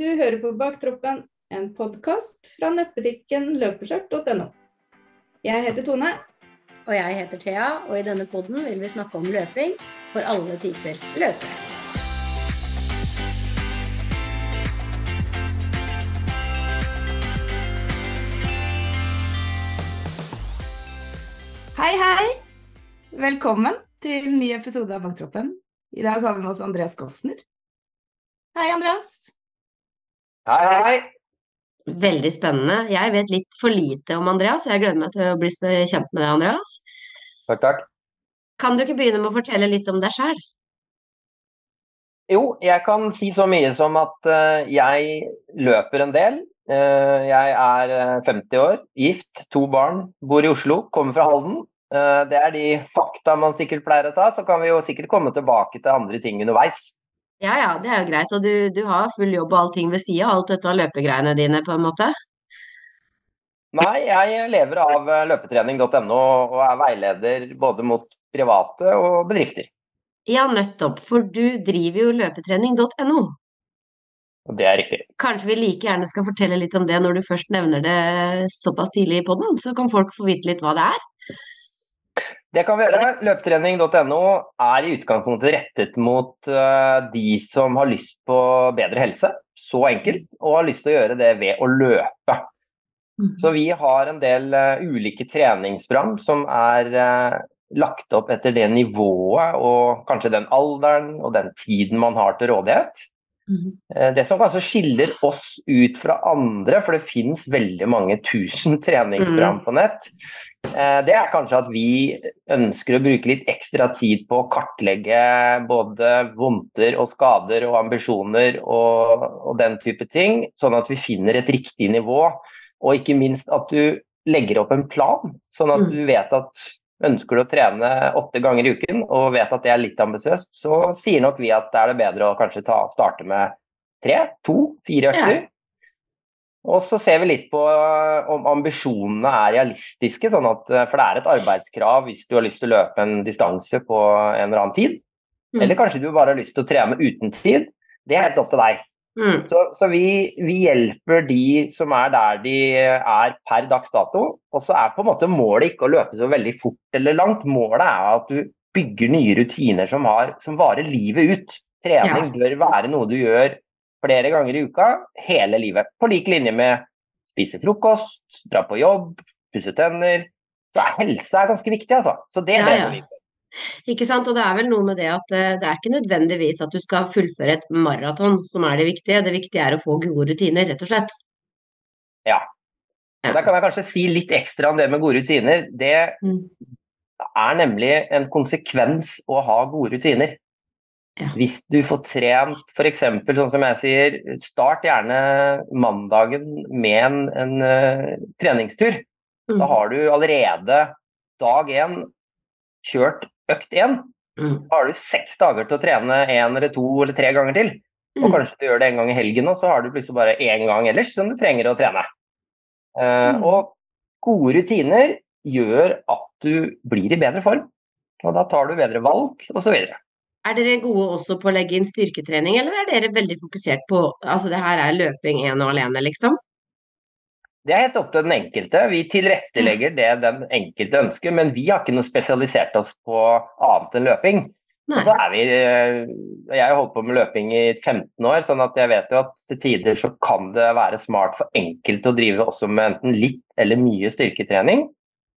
Du hører på Baktroppen, en podkast fra nettbutikken løpeskjørt.no. Jeg heter Tone. Og jeg heter Thea, og i denne podden vil vi snakke om løping for alle typer løpere. Hei, hei! Velkommen til en ny episode av Baktroppen. I dag har vi med oss Andreas Gossner. Hei, Andreas. Hei, hei. Veldig spennende. Jeg vet litt for lite om Andreas. Jeg gleder meg til å bli kjent med deg, Andreas. Takk, takk. Kan du ikke begynne med å fortelle litt om deg sjøl? Jo, jeg kan si så mye som at eh, jeg løper en del. Eh, jeg er eh, 50 år, gift, to barn, bor i Oslo, kommer fra Halden. Eh, det er de fakta man sikkert pleier å ta. Så kan vi jo sikkert komme tilbake til andre ting underveis. Ja ja, det er jo greit. Og du, du har full jobb og allting ved sida av alt dette løpegreiene dine, på en måte? Nei, jeg lever av eh, løpetrening.no og er veileder både mot private og bedrifter. Ja, nettopp. For du driver jo løpetrening.no. Det er riktig. Kanskje vi like gjerne skal fortelle litt om det når du først nevner det såpass tidlig i podden, så kan folk få vite litt hva det er. Det kan vi gjøre. Løpetrening.no er i utgangspunktet rettet mot eh, de som har lyst på bedre helse, så enkelt, og har lyst til å gjøre det ved å løpe. Så vi har en del eh, ulike treningsprogram som er eh, lagt opp etter det nivået og kanskje den alderen og den tiden man har til rådighet. Eh, Det som kanskje skiller oss ut fra andre, for det finnes veldig mange tusen treningsprogram på nett, eh, det er kanskje at vi ønsker å bruke litt ekstra tid på å kartlegge både vondter og skader og ambisjoner og, og den type ting, sånn at vi finner et riktig nivå. Og ikke minst at du legger opp en plan, sånn at Mm. du vet at ønsker du å trene åtte ganger i uken og vet at det er litt ambisiøst, så sier nok vi at det er det bedre å kanskje ta, starte med tre, to, fire økter. Og så ser vi litt på om ambisjonene er realistiske, sånn at, for det er et arbeidskrav hvis du har lyst til å løpe en distanse på en eller annen tid. Mm. Eller kanskje du bare har lyst til å trene uten tid. Det er helt opp til deg. Mm. Så, så vi, vi hjelper de som er der de er per dags dato. Og så er på en måte målet ikke å løpe så veldig fort eller langt. Målet er at du bygger nye rutiner som, har, som varer livet ut. Trening bør være noe du gjør flere ganger i uka hele livet. På lik linje med spise frokost, dra på jobb, pusse tenner. Så helse er ganske viktig, altså. Så det Ja, ja. vi for. Ikke sant, og det er vel noe med det at eh, det er ikke nødvendigvis at du skal fullføre et maraton som er det viktige, det viktige er å få gode rutiner, rett og slett. ja Der kan jeg kanskje si litt ekstra om det med gode rutiner. Det Mm. er nemlig en konsekvens å ha gode rutiner. Ja. Hvis du får trent f.eks. sånn som jeg sier, start gjerne mandagen med en, en uh, treningstur. Mm. Da har du allerede dag én kjørt økt igjen, Mm. Har du seks dager til å trene én eller to eller tre ganger til. Og Mm. kanskje du gjør det en gang i helgen, og så har du plutselig bare én gang ellers som du trenger å trene. Eh, Mm. Og gode rutiner gjør at du blir i bedre form. Og da tar du bedre valg, osv. Er dere gode også på å legge inn styrketrening, eller er dere veldig fokusert på altså det her er løping ene og alene, liksom? Det er helt opp til den enkelte. Vi tilrettelegger det den enkelte ønsker, men vi har ikke noe spesialisert oss på annet enn løping. Nei. Og så er vi, eh, Jeg har holdt på med løping i 15 år, sånn at jeg vet jo at til tider så kan det være smart for enkelte å drive også med enten litt eller mye styrketrening.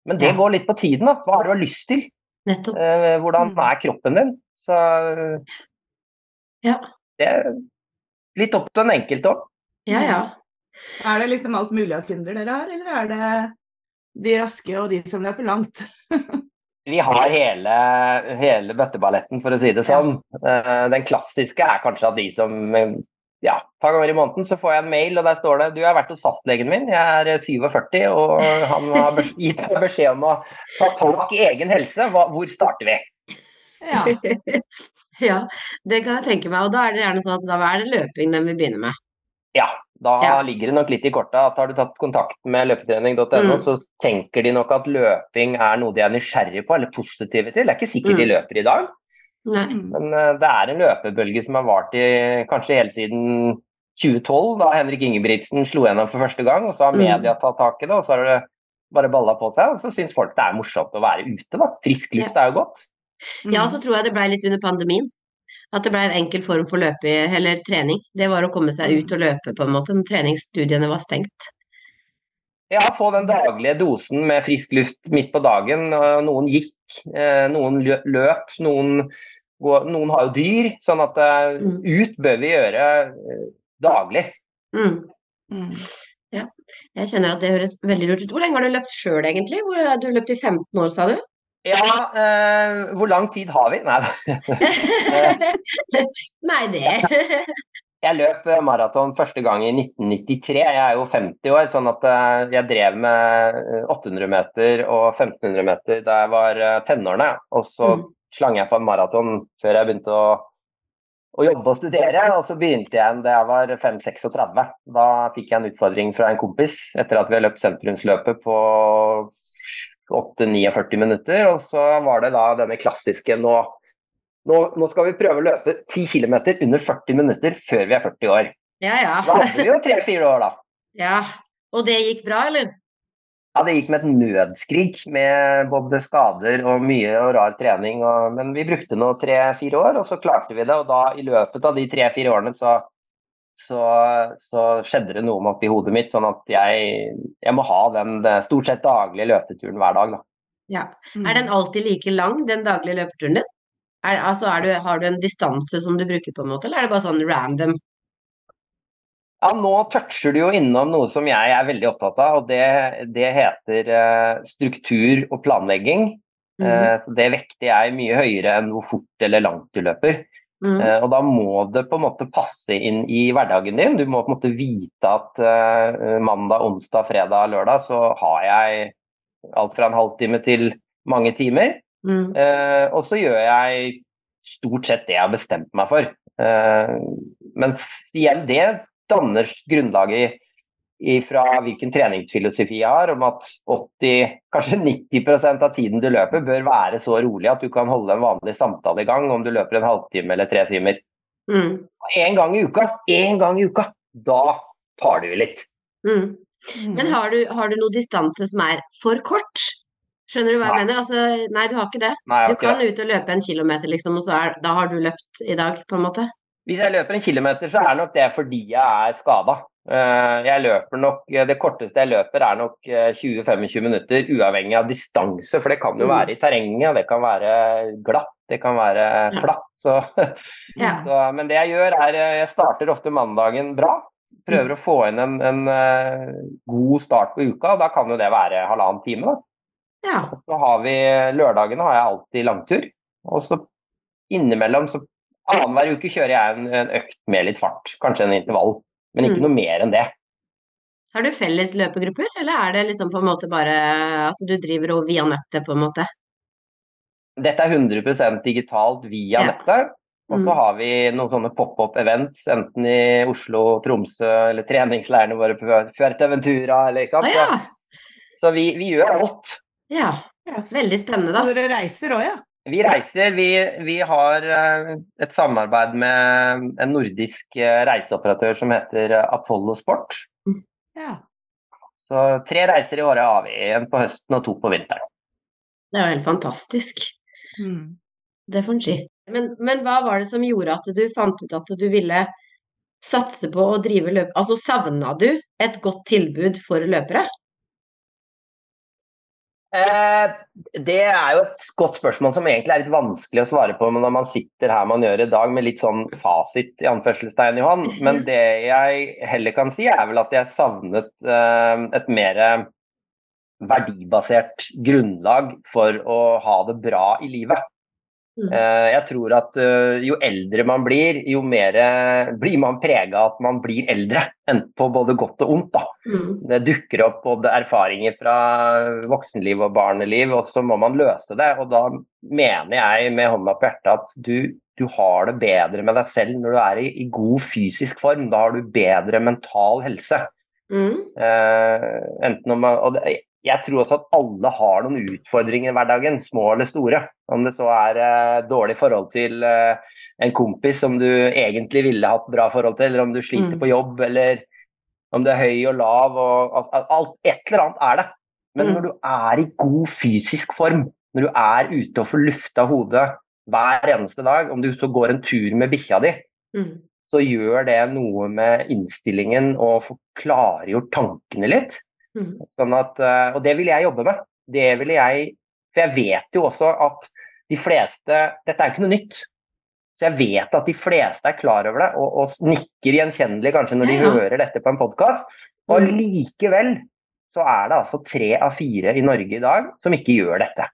Men det Ja. går litt på tiden. da. Hva har du har lyst til? Nettopp. Eh, Hvordan Mm. er kroppen din? Så Ja. det er litt opp til den enkelte òg. Ja, ja. Er det liksom alt mulig av kunder dere har, eller er det de raske og de som løper langt? Vi har hele, hele bøtteballetten, for å si det sånn. Ja. Den klassiske er kanskje at de som eh, ja, et par ganger i måneden så får jeg en mail, og der står det du har vært hos fastlegen min, jeg er eh, 47, og han har gitt meg beskjed om å ta tak i egen helse. Hvor starter vi? Ja. ja, det kan jeg tenke meg. Og da er det gjerne sånn at da er det løping den vil begynne med. Ja, da Ja. ligger det nok litt i korta at har du tatt kontakt med løpetrening.no, Mm. så tenker de nok at løping er noe de er nysgjerrige på eller positive til. Det er ikke sikkert de Mm. løper i dag, Nei. Men eh, det er en løpebølge som har vart i kanskje helt siden 2012, da Henrik Ingebrigtsen slo gjennom for første gang. og Så har Mm. media tatt tak i det, og så har det bare balla på seg. Og så syns folk det er morsomt å være ute. da. Frisk luft er jo godt. Ja, Mm. så tror jeg det blei litt under pandemien. At det blei en enkel form for løpe, eller trening. Det var å komme seg ut og løpe, på en måte. når Treningsstudiene var stengt. Ja, få den daglige dosen med frisk luft midt på dagen. Noen gikk, eh, noen løp, noen, noen har jo dyr. Sånn at eh, Mm. ut bør vi gjøre eh, daglig. Mm. Mm. Jeg kjenner at det høres veldig lurt ut. Hvor lenge har du løpt sjøl, egentlig? Hvor, du løpt i 15 år, sa du? Ja, eh, hvor lang tid har vi? Nei. Nei, det Jeg løp eh, maraton første gang i 1993. Jeg er jo 50 år, sånn at eh, jeg drev med eh, 800 meter og 1500 meter da jeg var eh, tenårene. Og så Mm. slang jeg på en maraton før jeg begynte å, å jobbe og studere. Og så begynte jeg da jeg var 5-36. Da fikk jeg en utfordring fra en kompis etter at vi hadde løpt sentrumsløpet på 8-49 minutter. Og så var det da denne klassiske nå nå, nå skal vi prøve å løpe 10 km under 40 minutter før vi er 40 år. Ja, Da hadde vi jo tre-fire år, da. ja. Og det gikk bra, eller? Ja, Det gikk med et nødskrik med både skader og mye og rar trening. Og, men vi brukte nå tre-fire år, og så klarte vi det. Og da i løpet av de tre-fire årene så, så, så skjedde det noe med oppi hodet mitt. Sånn at jeg, jeg må ha den stort sett daglige løpeturen hver dag. da. Ja. Mm. Er den alltid like lang, den daglige løpeturen din? Er, altså, er du, har du en distanse som du bruker, på en måte, eller er det bare sånn random? Ja, Nå toucher du jo innom noe som jeg er veldig opptatt av, og det, det heter uh, struktur og planlegging. Mm. Uh, så Det vekter jeg mye høyere enn hvor fort eller langt du løper. Mm. Eh, og da må det på en måte passe inn i hverdagen din. Du må på en måte vite at uh, mandag, onsdag, fredag, lørdag så har jeg alt fra en halvtime til mange timer. Mm. Uh, og så gjør jeg stort sett det jeg har bestemt meg for. Mens igjen, det danner grunnlaget i, fra hvilken treningsfilosofi jeg har, om at 80, kanskje 90% av tiden du løper bør være så rolig at du kan holde en vanlig samtale i gang om du løper en halvtime eller tre timer. Mm. En gang i uka, én gang i uka, da tar du i litt. Mm. Mm. Men har du, har du noe distanse som er for kort? Skjønner du hva jeg Nei. mener? Altså, nei, du har ikke det. Nei, har Du ikke kan det. ut og løpe en kilometer, liksom, og så er, da har du løpt i dag, på en måte. Hvis jeg løper en kilometer, så er nok det fordi jeg er skada. Jeg løper nok, Det korteste jeg løper er nok eh, 20-25 minutter, uavhengig av distanse. For det kan jo Mm. være i terrenget, det kan være glatt, det kan være flatt. Så, Ja. så, men det jeg gjør, er eh, jeg starter ofte mandagen bra. Prøver å få inn en, en eh, god start på uka. Da kan jo det være halvannen time. da. ja. Så har vi Lørdagene har jeg alltid langtur. Og så innimellom så Annenhver uke kjører jeg en, en økt med litt fart. Kanskje en intervall. Men ikke Mm. noe mer enn det. Har du felles løpegrupper, eller er det liksom på en måte bare at du driver og via nettet, på en måte? Dette er 100 digitalt via Ja. nettet. Og så Mm. har vi noen sånne pop-up events, enten i Oslo, Tromsø eller treningsleirene våre på Fuerteventura. Eller, ikke sant? sant? ja. Så, så vi, vi gjør alt. ja. Veldig spennende, så da. dere reiser òg, ja? Vi reiser. Vi, vi har eh, et samarbeid med en nordisk eh, reiseoperatør som heter eh, Apollo Sport. ja. Så tre reiser i året har vi. En på høsten og to på vinteren. Det er jo helt fantastisk. Mm. Det får en si. Men, men hva var det som gjorde at du fant ut at du ville satse på å drive løp... Altså savna du et godt tilbud for løpere? Eh, det er jo et godt spørsmål som egentlig er litt vanskelig å svare på når man sitter her man gjør i dag med litt sånn fasit i anførselstegn i hånd. Men det jeg heller kan si, er vel at jeg savnet eh, et mer verdibasert grunnlag for å ha det bra i livet. Mm. Eh, jeg tror at eh, jo eldre man blir, jo mer blir man prega av at man blir eldre. Enten på både godt og ondt. da. Mm. Det dukker opp både erfaringer fra voksenliv og barneliv, og så må man løse det. Og da mener jeg med hånda på hjertet at du, du har det bedre med deg selv når du er i, i god fysisk form. Da har du bedre mental helse. Mm. Uh, enten om man, og det, jeg tror også at alle har noen utfordringer i hverdagen, små eller store. Om det så er eh, dårlig forhold til eh, en kompis som du egentlig ville hatt bra forhold til, eller om du sliter Mm. på jobb, eller om du er høy og lav, og alt, alt et eller annet er det. Men Mm. når du er i god fysisk form, når du er ute og får lufta hodet hver eneste dag, om du så går en tur med bikkja di, Mm. så gjør det noe med innstillingen og får klargjort tankene litt. Mm. Sånn at, eh, og det vil jeg jobbe med. Det vil jeg, for jeg vet jo også at de fleste Dette er jo ikke noe nytt. Så jeg vet at de fleste er klar over det og, og nikker gjenkjennelig kanskje når de Ja, ja. hører dette på en podkast. Og Mm. likevel så er det altså tre av fire i Norge i dag som ikke gjør dette.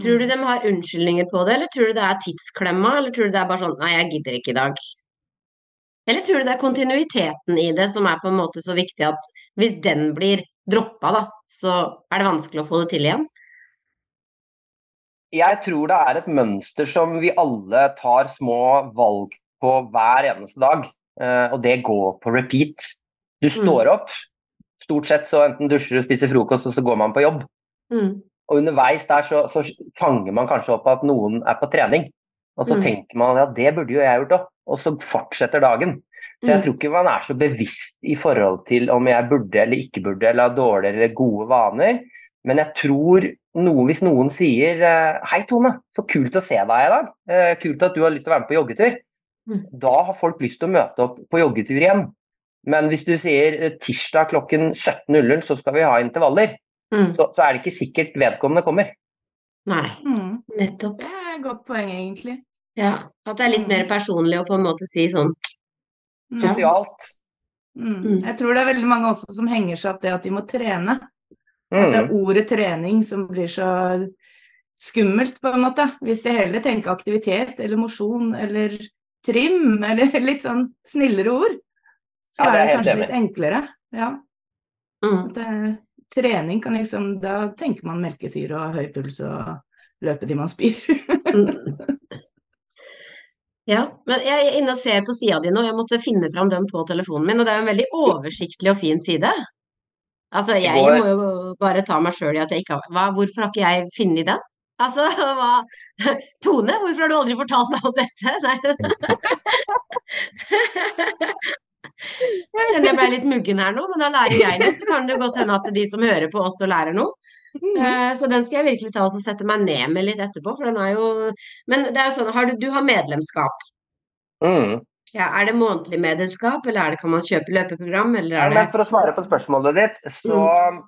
Tror du de har unnskyldninger på det, eller tror du det er tidsklemma, eller tror du det er bare sånn nei, jeg gidder ikke i dag? Eller tror du det er kontinuiteten i det som er på en måte så viktig at hvis den blir droppa, da, så er det vanskelig å få det til igjen? Jeg tror det er et mønster som vi alle tar små valg på hver eneste dag, eh, og det går på repeat. Du står opp, stort sett så enten dusjer du, spiser frokost, og så går man på jobb. Mm. Og underveis der så, så fanger man kanskje opp at noen er på trening. Og så Mm. tenker man ja, det burde jo jeg gjort òg. Og så fortsetter dagen. Så jeg Mm. tror ikke man er så bevisst i forhold til om jeg burde eller ikke burde, eller har dårlige eller gode vaner. Men jeg tror noe, hvis noen sier eh, hei Tone, så kult å se deg i dag. Eh, Kult at du har lyst til å være med på joggetur. Mm. Da har folk lyst til å møte opp på joggetur igjen. Men hvis du sier eh, tirsdag klokken 17.00 så skal vi ha intervaller, Mm. så, så er det ikke sikkert vedkommende kommer. Nei, Mm. nettopp. Det er et godt poeng, egentlig. Ja, at det er litt mer personlig å på en måte si sånn Mm. Sosialt. Mm. Mm. Jeg tror det er veldig mange også som henger seg opp det at de må trene. At Mm. det er ordet trening som blir så skummelt, på en måte. Hvis de heller tenker aktivitet eller mosjon eller trim, eller litt sånn snillere ord, så Ja, det er er det kanskje litt enklere. Ja. mm. Det, trening kan liksom Da tenker man melkesyre og høy puls og løpe til man spyr. Ja, men jeg er inne og ser på sida di nå, jeg måtte finne fram den på telefonen min, og det er jo en veldig oversiktlig og fin side. Altså, jeg må jo bare ta meg sjøl i at jeg ikke har hva, Hvorfor har ikke jeg funnet den? Altså, hva Tone, hvorfor har du aldri fortalt meg om dette? Nei. Jeg kjenner jeg ble litt muggen her nå, men da lærer jeg noe, så kan det godt hende at de som hører på også lærer noe. Eh, Så den skal jeg virkelig ta og sette meg ned med litt etterpå, for den er jo Men det er sånn, har du, du har medlemskap. Mm. Ja, er det månedlig medlemskap, eller er det, kan man kjøpe løpeprogram, eller Ja, men for å svare på spørsmålet ditt, så, Mm.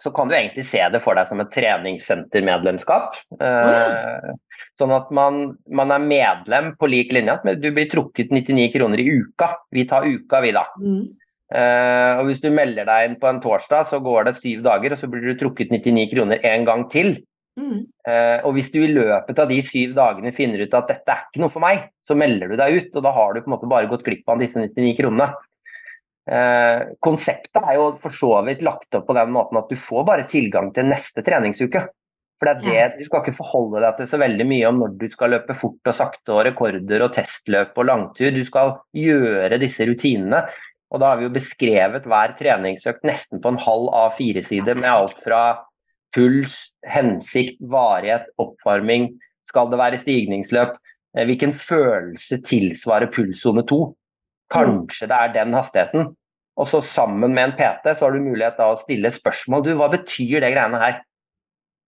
så kan du egentlig se det for deg som et treningssentermedlemskap. Eh, sånn at man, man er medlem på lik linje. Men du blir trukket 99 kroner i uka. Vi tar uka, vi, da. Mm. Eh, og hvis du melder deg inn på en torsdag, så går det syv dager, og så blir du trukket 99 kroner en gang til. Mm. Uh, og hvis du i løpet av de syv dagene finner ut at dette er ikke noe for meg, så melder du deg ut, og da har du på en måte bare gått glipp av disse 99 kronene. Uh, konseptet er jo for så vidt lagt opp på den måten at du får bare tilgang til neste treningsuke. For det er det. Du skal ikke forholde deg til så veldig mye om når du skal løpe fort og sakte og rekorder og testløp og langtur. Du skal gjøre disse rutinene. Og da har vi jo beskrevet hver treningsøkt nesten på en halv A4-side med alt fra puls, hensikt, varighet, oppvarming. Skal det være stigningsløp? Eh, Hvilken følelse tilsvarer pulssone 2? Kanskje det er den hastigheten. Og så sammen med en PT så har du mulighet da å stille spørsmål. Du, hva betyr det greiene her?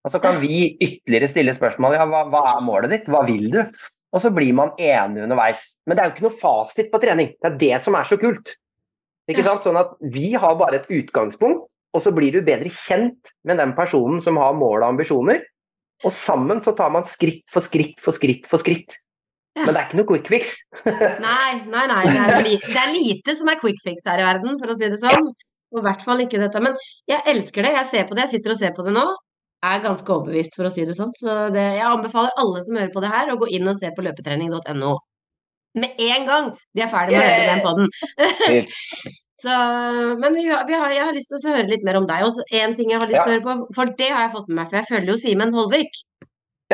Og så kan vi ytterligere stille spørsmål. Ja, hva, hva er målet ditt? Hva vil du? Og så blir man enig underveis. Men det er jo ikke noe fasit på trening. Det er det som er så kult. Ikke sant? Sånn at vi har bare et utgangspunkt, og så blir du bedre kjent med den personen som har mål og ambisjoner. Og sammen så tar man skritt for skritt for skritt for skritt. Men det er ikke noe quick fix. Nei, nei, nei. Det er, lite, det er lite som er quick fix her i verden, for å si det sånn. Og i hvert fall ikke dette. Men jeg elsker det. Jeg ser på det. Jeg sitter og ser på det nå. Jeg Er ganske overbevist, for å si det sånn. Så det, jeg anbefaler alle som hører på det her, å gå inn og se på løpetrening.no. Med en gang de er ferdig med å høre den podden. Så, men vi, har- vi har, jeg har lyst til å høre litt mer om deg. Og en ting jeg har lyst til å høre på, for det har jeg fått med meg, for jeg følger jo Simen Holvik.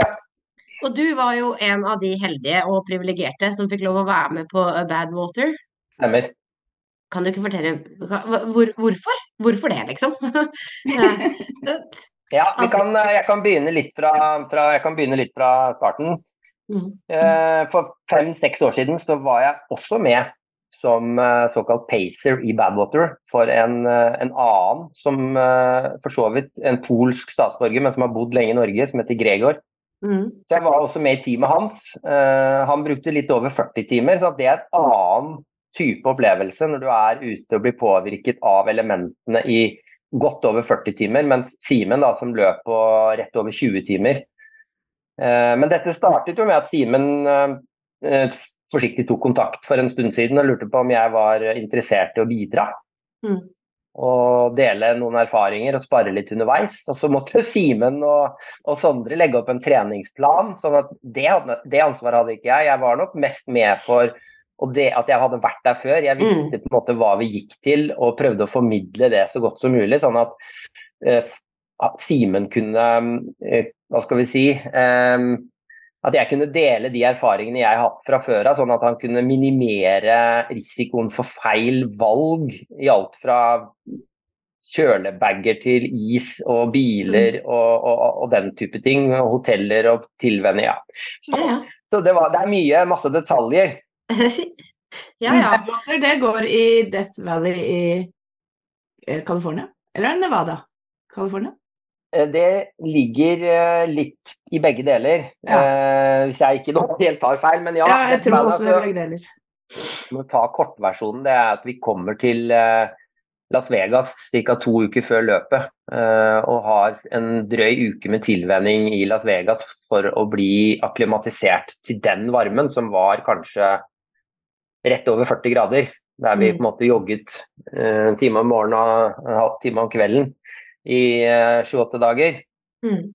Ja. Og du var jo en av de heldige og privilegerte som fikk lov å være med på Bad Water. Stemmer. Kan du ikke fortelle hvor, hvorfor? Hvorfor det, liksom? Ja, vi Altså- kan, jeg, kan begynne litt fra, fra, kan begynne litt fra starten. Mm. Eh, For fem-seks år siden så var jeg også med som eh, såkalt pacer i Badwater for en, eh, en annen som for så vidt en polsk statsborger, men som har bodd lenge i Norge, som heter Gregor. Mm. Så jeg var også med i teamet hans. Han brukte litt over 40 timer, så det er et annen type opplevelse når du er ute og blir påvirket av elementene i godt over 40 timer, mens Simen som løp på rett over 20 timer. Eh, men dette startet jo med at Simen eh, eh, forsiktig tok kontakt for en stund siden og lurte på om jeg var interessert i å bidra. Mm. Og dele noen erfaringer og spare litt underveis. Og så måtte Simen og, og Sondre legge opp en treningsplan. sånn at det, det ansvaret hadde ikke jeg. Jeg var nok mest med for og det at jeg hadde vært der før. Jeg visste på en måte hva vi gikk til og prøvde å formidle det så godt som mulig. Sånn at at Simen kunne Hva skal vi si eh, At jeg kunne dele de erfaringene jeg har hatt fra før av, sånn at han kunne minimere risikoen for feil valg i alt fra kjølebager til is og biler og, og, og den type ting. og Hoteller og tilvenning. Ja. Ja, ja. Så det, var, det er mye, masse detaljer. ja, ja. Det går i Death Valley i eh, California? Eller er Nevada? California? Eh, Det ligger eh, litt i begge deler, Ja. eh, hvis jeg ikke helt tar feil. Men ja, Ja, jeg tror også det er begge deler. må ta kortversjonen. Det er at vi kommer til Las Vegas ca. to uker før løpet. eh, og har en drøy uke med tilvenning i Las Vegas for å bli akklimatisert til den varmen som var kanskje rett over 40 grader. Der vi Mm. på en måte jogget eh, en time om morgenen og en halv time om kvelden i sju-åtte dager. Mm.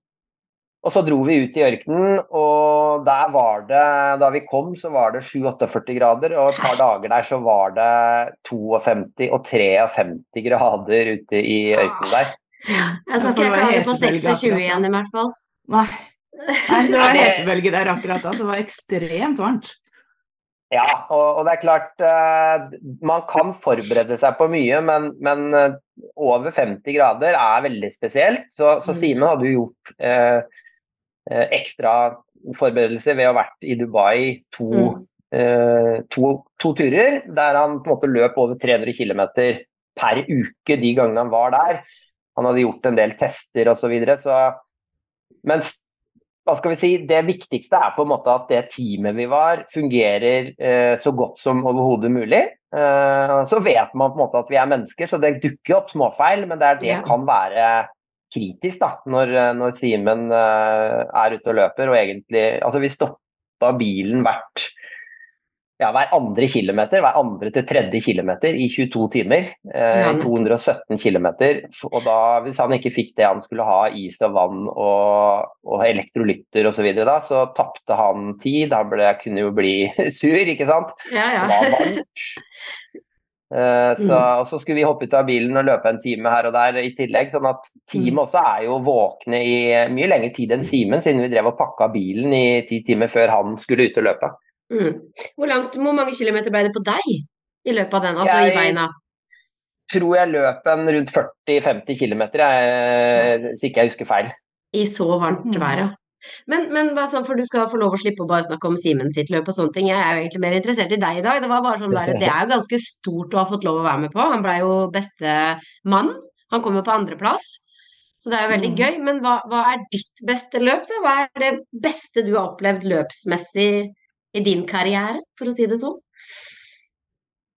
Og så dro vi ut i ørkenen, og der var det Da vi kom, så var det 7-48 grader, og et par dager der så var det 52 og 53 grader ute i ørkenen der. Jeg skal Ja, ikke klage på 26 igjen, i hvert fall. Nei. Nei, det var hetebølge der akkurat da, så det var ekstremt varmt. Ja, og, og det er klart uh, Man kan forberede seg på mye, men, men eh, over 50 grader er veldig spesielt. Så, så Mm. Simen hadde jo gjort eh, eh, ekstra forberedelser ved å ha vært i Dubai to, Mm. eh, to, to turer, der han på en måte løp over 300 km per uke de gangene han var der. Han hadde gjort en del tester osv. Så, videre, så Mens hva skal vi si, det viktigste er på en måte at det teamet vi var, fungerer eh, så godt som overhodet mulig. Eh, så vet man på en måte at vi er mennesker, så det dukker opp småfeil, men det, er, det Ja. kan være kritisk da, når, eh, når Simen eh, er ute og løper. og egentlig, altså Vi stoppa bilen hvert ja, hver andre kilometer, hver andre til tredje kilometer i 22 timer. Eh, Ja, i nettopp. 217 kilometer. Og da, hvis han ikke fikk det han skulle ha, is og vann og, og elektrolytter osv., så, videre da, så tapte han tid. Han ble, kunne jo bli sur, ikke sant. Ja, ja. Eh, så, Mm. og så skulle vi hoppe ut av bilen og løpe en time her og der i tillegg. sånn at teamet også er jo våkne i mye lengre tid enn Simen, siden vi drev og pakka bilen i ti timer før han skulle ut og løpe. Mm. Hvor, langt, hvor mange kilometer ble det på deg i løpet av den, altså i Jeg- beina? tror jeg løp en rundt 40-50 km, hvis ikke jeg husker feil. I så varmt Mhm. vær, ja. Men, men hva sånn, for du skal få lov å slippe å bare snakke om Simen sitt løp og sånne ting. Jeg er jo egentlig mer interessert i deg i dag. Det var bare sånn der, det er jo ganske stort å ha fått lov å være med på. Han blei jo beste mann. Han kom jo på andreplass. Så det er jo veldig Mhm. gøy. Men hva, hva er ditt beste løp, da? Hva er det beste du har opplevd løpsmessig i din karriere, for å si det sånn?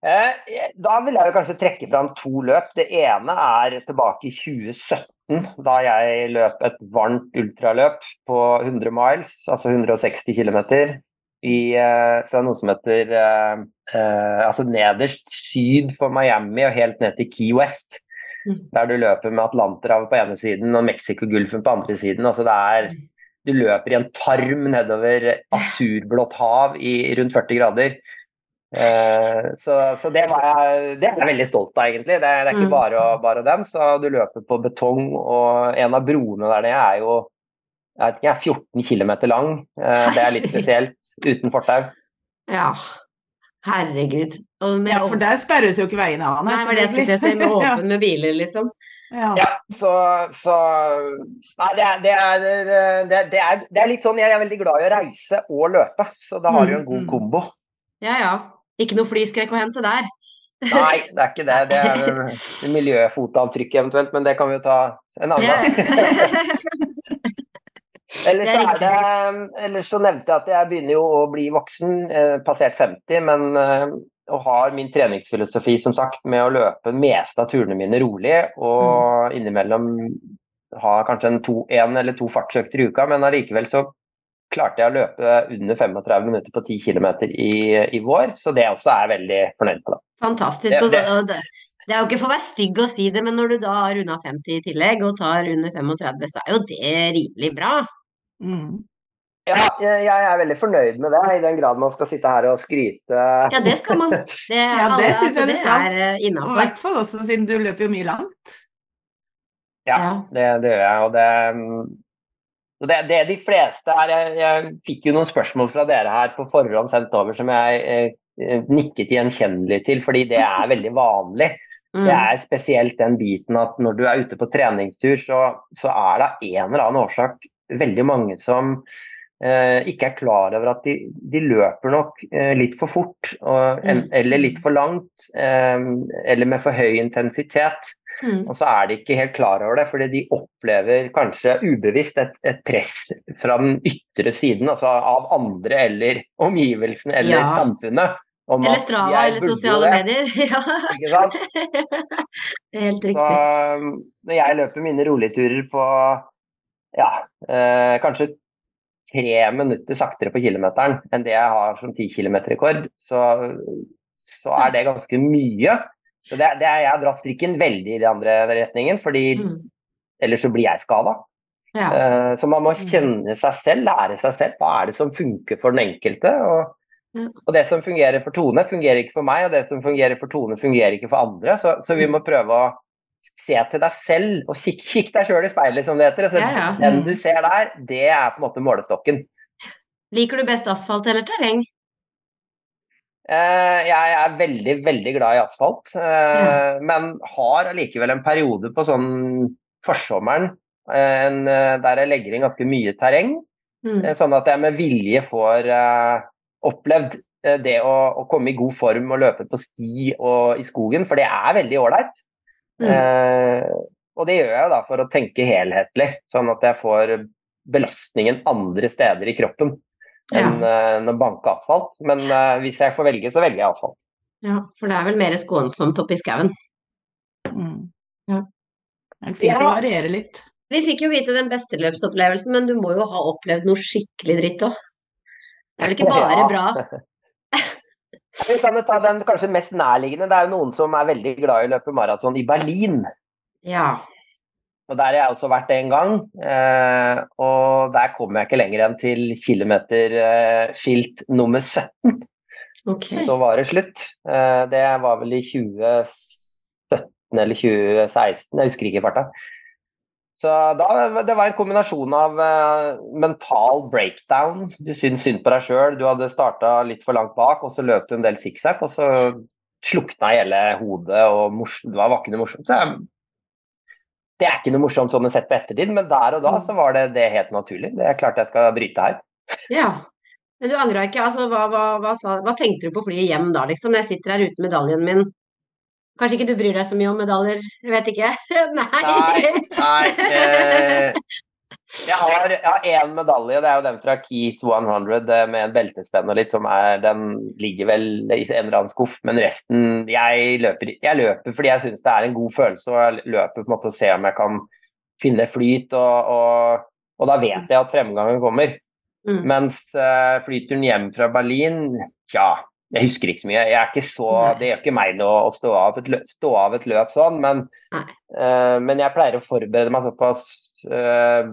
Eh, Da vil jeg kanskje trekke fram to løp. Det ene er tilbake i 2017, da jeg løp et varmt ultraløp på 100 miles, altså 160 km, i, eh, fra noe som heter eh, altså nederst syd for Miami og helt ned til Key West. Mm. Der du løper med Atlanterhavet på ene siden og Mexicogolfen på andre siden. altså det er du løper i en tarm nedover asurblått hav i rundt 40 grader. Eh, så så det, var jeg, det er jeg veldig stolt av, egentlig. Det, det er ikke Mm. bare, bare den. Så du løper på betong, og en av broene der nede er jo jeg vet ikke, 14 km lang. Eh, det er litt spesielt, uten fortau. Ja. Herregud. Og med Ja, for der sperres jo ikke veiene av. Nei, var det jeg skulle si, med åpen med biler, liksom. Ja. Ja, så, så Nei, det er, det, er, det, er, det, er, litt sånn Jeg er veldig glad i å reise og løpe, så da har du en god Mm, mm. kombo. Ja ja. Ikke noe flyskrekk å hente der. Nei, det er ikke det. Det er miljøfotavtrykk eventuelt, men det kan vi jo ta en annen Ja. gang. Ellers Det er så, er det, ellers så nevnte jeg at jeg begynner jo å bli voksen, eh, passert 50, men eh, og har min treningsfilosofi som sagt med å løpe meste av turene mine rolig, og innimellom ha kanskje en, to, en eller to fartsøkter i uka, men allikevel så klarte jeg å løpe under 35 minutter på 10 km i, i vår, så det også er jeg veldig fornøyd. Da. Fantastisk. Det- det- det, det er jo ikke for å være stygg å si det, men når du da har runda 50 i tillegg, og tar under 35, så er jo det rimelig bra. Mm. Ja, jeg, jeg er veldig fornøyd med det, i den grad man skal sitte her og skryte. Ja, det skal man. Det, Ja, det syns jeg altså, skal. Det er Og i hvert fall også siden du løper jo mye langt. Ja, Ja. det, det gjør jeg. Og det, det, det de fleste er jeg, jeg fikk jo noen spørsmål fra dere her på forhånd sendt over som jeg eh, eh, nikket gjenkjennelig til, fordi det er veldig vanlig. Mm. Det er spesielt den biten at når du er ute på treningstur, så, så er det av en eller annen årsak veldig mange som eh, ikke er klar over at de, de løper nok eh, litt for fort, og, Mm. eller litt for langt, eh, eller med for høy intensitet. Mm. Og så er de ikke helt klar over det, fordi de opplever kanskje ubevisst et, et press fra den ytre siden, altså av andre eller omgivelsene eller Ja. samfunnet. Eller Strava eller sosiale det, medier. Ja, Ikke sant? det er helt riktig. Så, når jeg løper mine roligturer på ja, eh, kanskje tre minutter saktere på kilometeren enn det jeg har som 10 km-rekord, så, så er det ganske mye. Så det, det er, jeg har dratt strikken veldig i den andre retningen, fordi Mm. ellers så blir jeg skada. Ja. Eh, Så man må Mm. kjenne seg selv, lære seg selv. Hva er det som funker for den enkelte? Og, Ja. og det som fungerer for Tone, fungerer ikke for meg, og det som fungerer for Tone, fungerer ikke for andre. Så, så Mm. vi må prøve å se til deg selv og kikk, kikk deg sjøl i speilet, som det heter. Så Ja, ja. Den du ser der, det er på en måte målestokken. Liker du best asfalt eller terreng? Uh, jeg er veldig, veldig glad i asfalt, uh, Ja. men har allikevel en periode på sånn forsommeren uh, en, der jeg legger inn ganske mye terreng. Mm. Sånn at jeg med vilje får opplevd det å, å komme i god form og løpe på sti og i skogen, for det er veldig ålreit. Mm. Eh, og det gjør jeg da for å tenke helhetlig, sånn at jeg får belastningen andre steder i kroppen enn eh, enn å banke asfalt. Men uh, hvis jeg får velge, så velger jeg asfalt. Ja, for det er vel mer skånsomt oppi skauen. Mm. Ja. Det er fint å Ja. variere litt. Vi fikk jo vite den beste løpsopplevelsen, men du må jo ha opplevd noe skikkelig dritt òg. Det er vel ikke bare Ja. bra? Vi kan jo ta den kanskje mest nærliggende. Det er jo noen som er veldig glad i å løpe maraton i Berlin. Ja. Og Der har jeg også vært en gang. Eh, og der kommer jeg ikke lenger enn til kilometerskilt eh, nummer 17. Okay. Så var det slutt. Eh, det var vel i 2017 eller 2016, jeg husker ikke i farta. Så da, Det var en kombinasjon av uh, mental breakdown. Du syntes synd på deg sjøl. Du hadde starta litt for langt bak, og så løp du en del sikksakk, og så slukna hele hodet, og det var ikke noe morsomt. Så jeg, det er ikke noe morsomt sånn sett på ettertid, men der og da så var det, det helt naturlig. Det er klart jeg skal bryte her. Ja. Men du angra ikke? Altså, hva, hva, hva, sa, hva tenkte du på flyet hjem da, liksom? Når jeg sitter her uten medaljen min. Kanskje ikke du bryr deg så mye om medaljer, jeg vet ikke. Nei. Nei, nei eh, jeg har jeg én medalje, det er jo den fra Keys 100 eh, med en beltespenn og litt, som er Den ligger vel i en eller annen skuff, men resten Jeg løper, jeg løper fordi jeg syns det er en god følelse, og jeg løper på en måte og ser om jeg kan finne flyt, og, og, og da vet jeg at fremgangen kommer. Mm. Mens eh, flyturen hjem fra Berlin, tja, jeg husker ikke så mye. Jeg er ikke så, det gjør ikke meg noe å stå av et løp, stå av et løp sånn, men, eh, men jeg pleier å forberede meg såpass uh,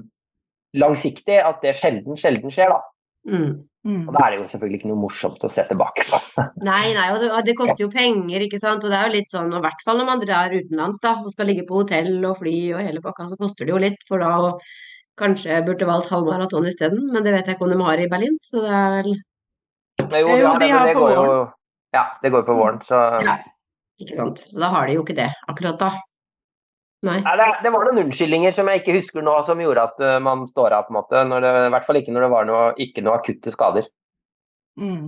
langsiktig at det sjelden, sjelden skjer. da. Mm. Mm. Og da er det jo selvfølgelig ikke noe morsomt å se tilbake på. Nei, nei, og det, det koster jo penger, ikke sant. Og det er jo litt sånn, og i hvert fall når man drar utenlands da, og skal ligge på hotell og fly og hele pakka, så koster det jo litt. For da å kanskje burde valgt halvmaraton isteden, men det vet jeg ikke om de har i Berlin, så det er vel Men jo, Jo, de har de det, har det på går jo. Ja, det går på våren, så Ja. Ikke sant. Så da har de jo ikke det akkurat da. Nei. Ja, det, det var noen unnskyldninger som jeg ikke husker nå, som gjorde at uh, man står av, på en måte. Når det, I hvert fall ikke når det var noe, ikke noe akutte skader. Mm.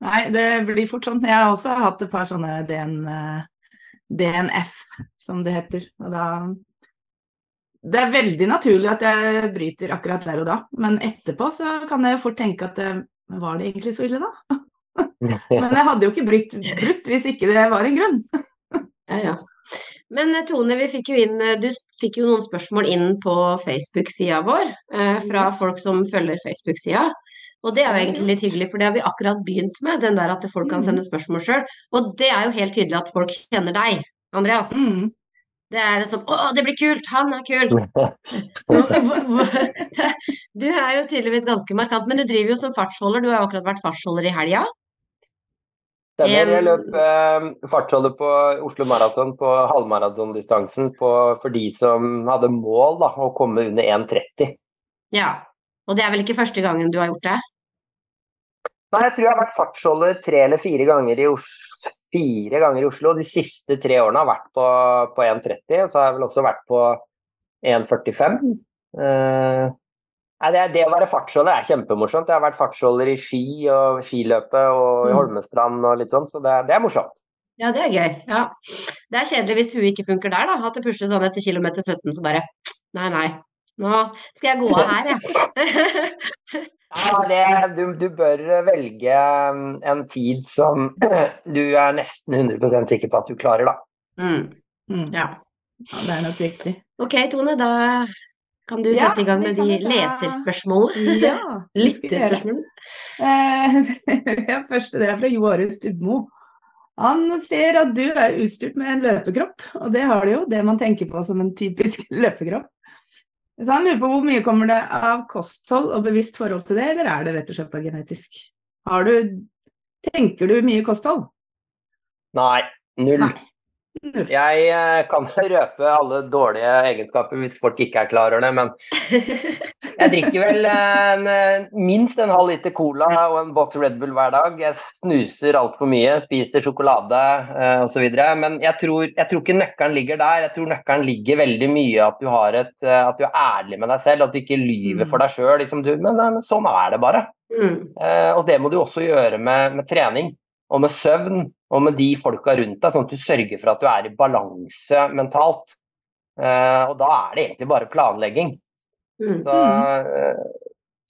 Nei, det blir fort sånn. Jeg har også hatt et par sånne DN, eh, DNF, som det heter. Og da Det er veldig naturlig at jeg bryter akkurat der og da, men etterpå så kan jeg fort tenke at det, var det egentlig så ille da? Men jeg hadde jo ikke brutt, brutt hvis ikke det var en grunn. Ja, ja. Men eh, Tone, vi fikk jo inn, eh, du fikk jo noen spørsmål inn på Facebook-sida vår eh, fra folk som følger Facebook-sida. Og det er jo egentlig litt hyggelig, for det har vi akkurat begynt med, den der at folk kan sende spørsmål sjøl. Og det er jo helt tydelig at folk kjenner deg, Andreas. Mm. Det er sånn Å, det blir kult! Han er kul! Du er jo tydeligvis ganske markant, men du driver jo som fartsholder. Du har jo akkurat vært fartsholder i helga. Stemmer. Jeg løp eh, fartsholder på Oslo Maraton på halvmaratondistansen på- for de som hadde mål da, å komme under 1,30. Ja. Og det er vel ikke første gangen du har gjort det? Nei, jeg tror jeg har vært fartsholder tre eller fire ganger i Oslo. Fire ganger i Oslo. De siste tre årene har vært på, på 1,30. Og så har jeg vel også vært på 1,45. Eh, nei, det, det å være fartsholder er kjempemorsomt. Jeg har vært fartsholder i ski og skiløpet og i Mm. Holmestrand og litt sånn, så det, det er morsomt. Ja, det er gøy. Ja. Det er kjedelig hvis huet ikke funker der, da. At det pusher sånn etter kilometer 17, så bare Nei, nei. Nå skal jeg gå av her, jeg. Ja, det, du, du bør velge um, en tid som du er nesten 100% sikker på at du klarer, da. mm. Mm. Ja. Ja, det er nok viktig. Ok, Tone, da kan du Ja, sette i gang med de ta- leserspørsmålene. Ja. Lyttespørsmål. Eh, første det er fra Joare Stubmo. Han ser at du er utstyrt med en løpekropp, og det har du jo, det man tenker på som en typisk løpekropp. Så han lurer på hvor mye kommer det av kosthold og bevisst forhold til det, eller er det rett og slett bare genetisk? Har du, tenker du mye kosthold? Nei, null. Nei. Jeg eh, kan røpe alle dårlige egenskaper hvis folk ikke er klar over det, men jeg drikker vel en, eh, minst en halv liter cola og en boks Red Bull hver dag. Jeg snuser altfor mye, spiser sjokolade eh, osv. Men jeg tror, jeg tror ikke nøkkelen ligger der. Jeg tror nøkkelen ligger veldig mye at du, har et, eh, at du er ærlig med deg selv, at du ikke lyver Mm. for deg sjøl. Liksom, men, men sånn er det bare. Mm. Eh, og det må du også gjøre med, med trening og med søvn og med de folka rundt deg, sånn at du sørger for at du er i balanse mentalt. Eh, og da er det egentlig bare planlegging. Mm. Så, eh,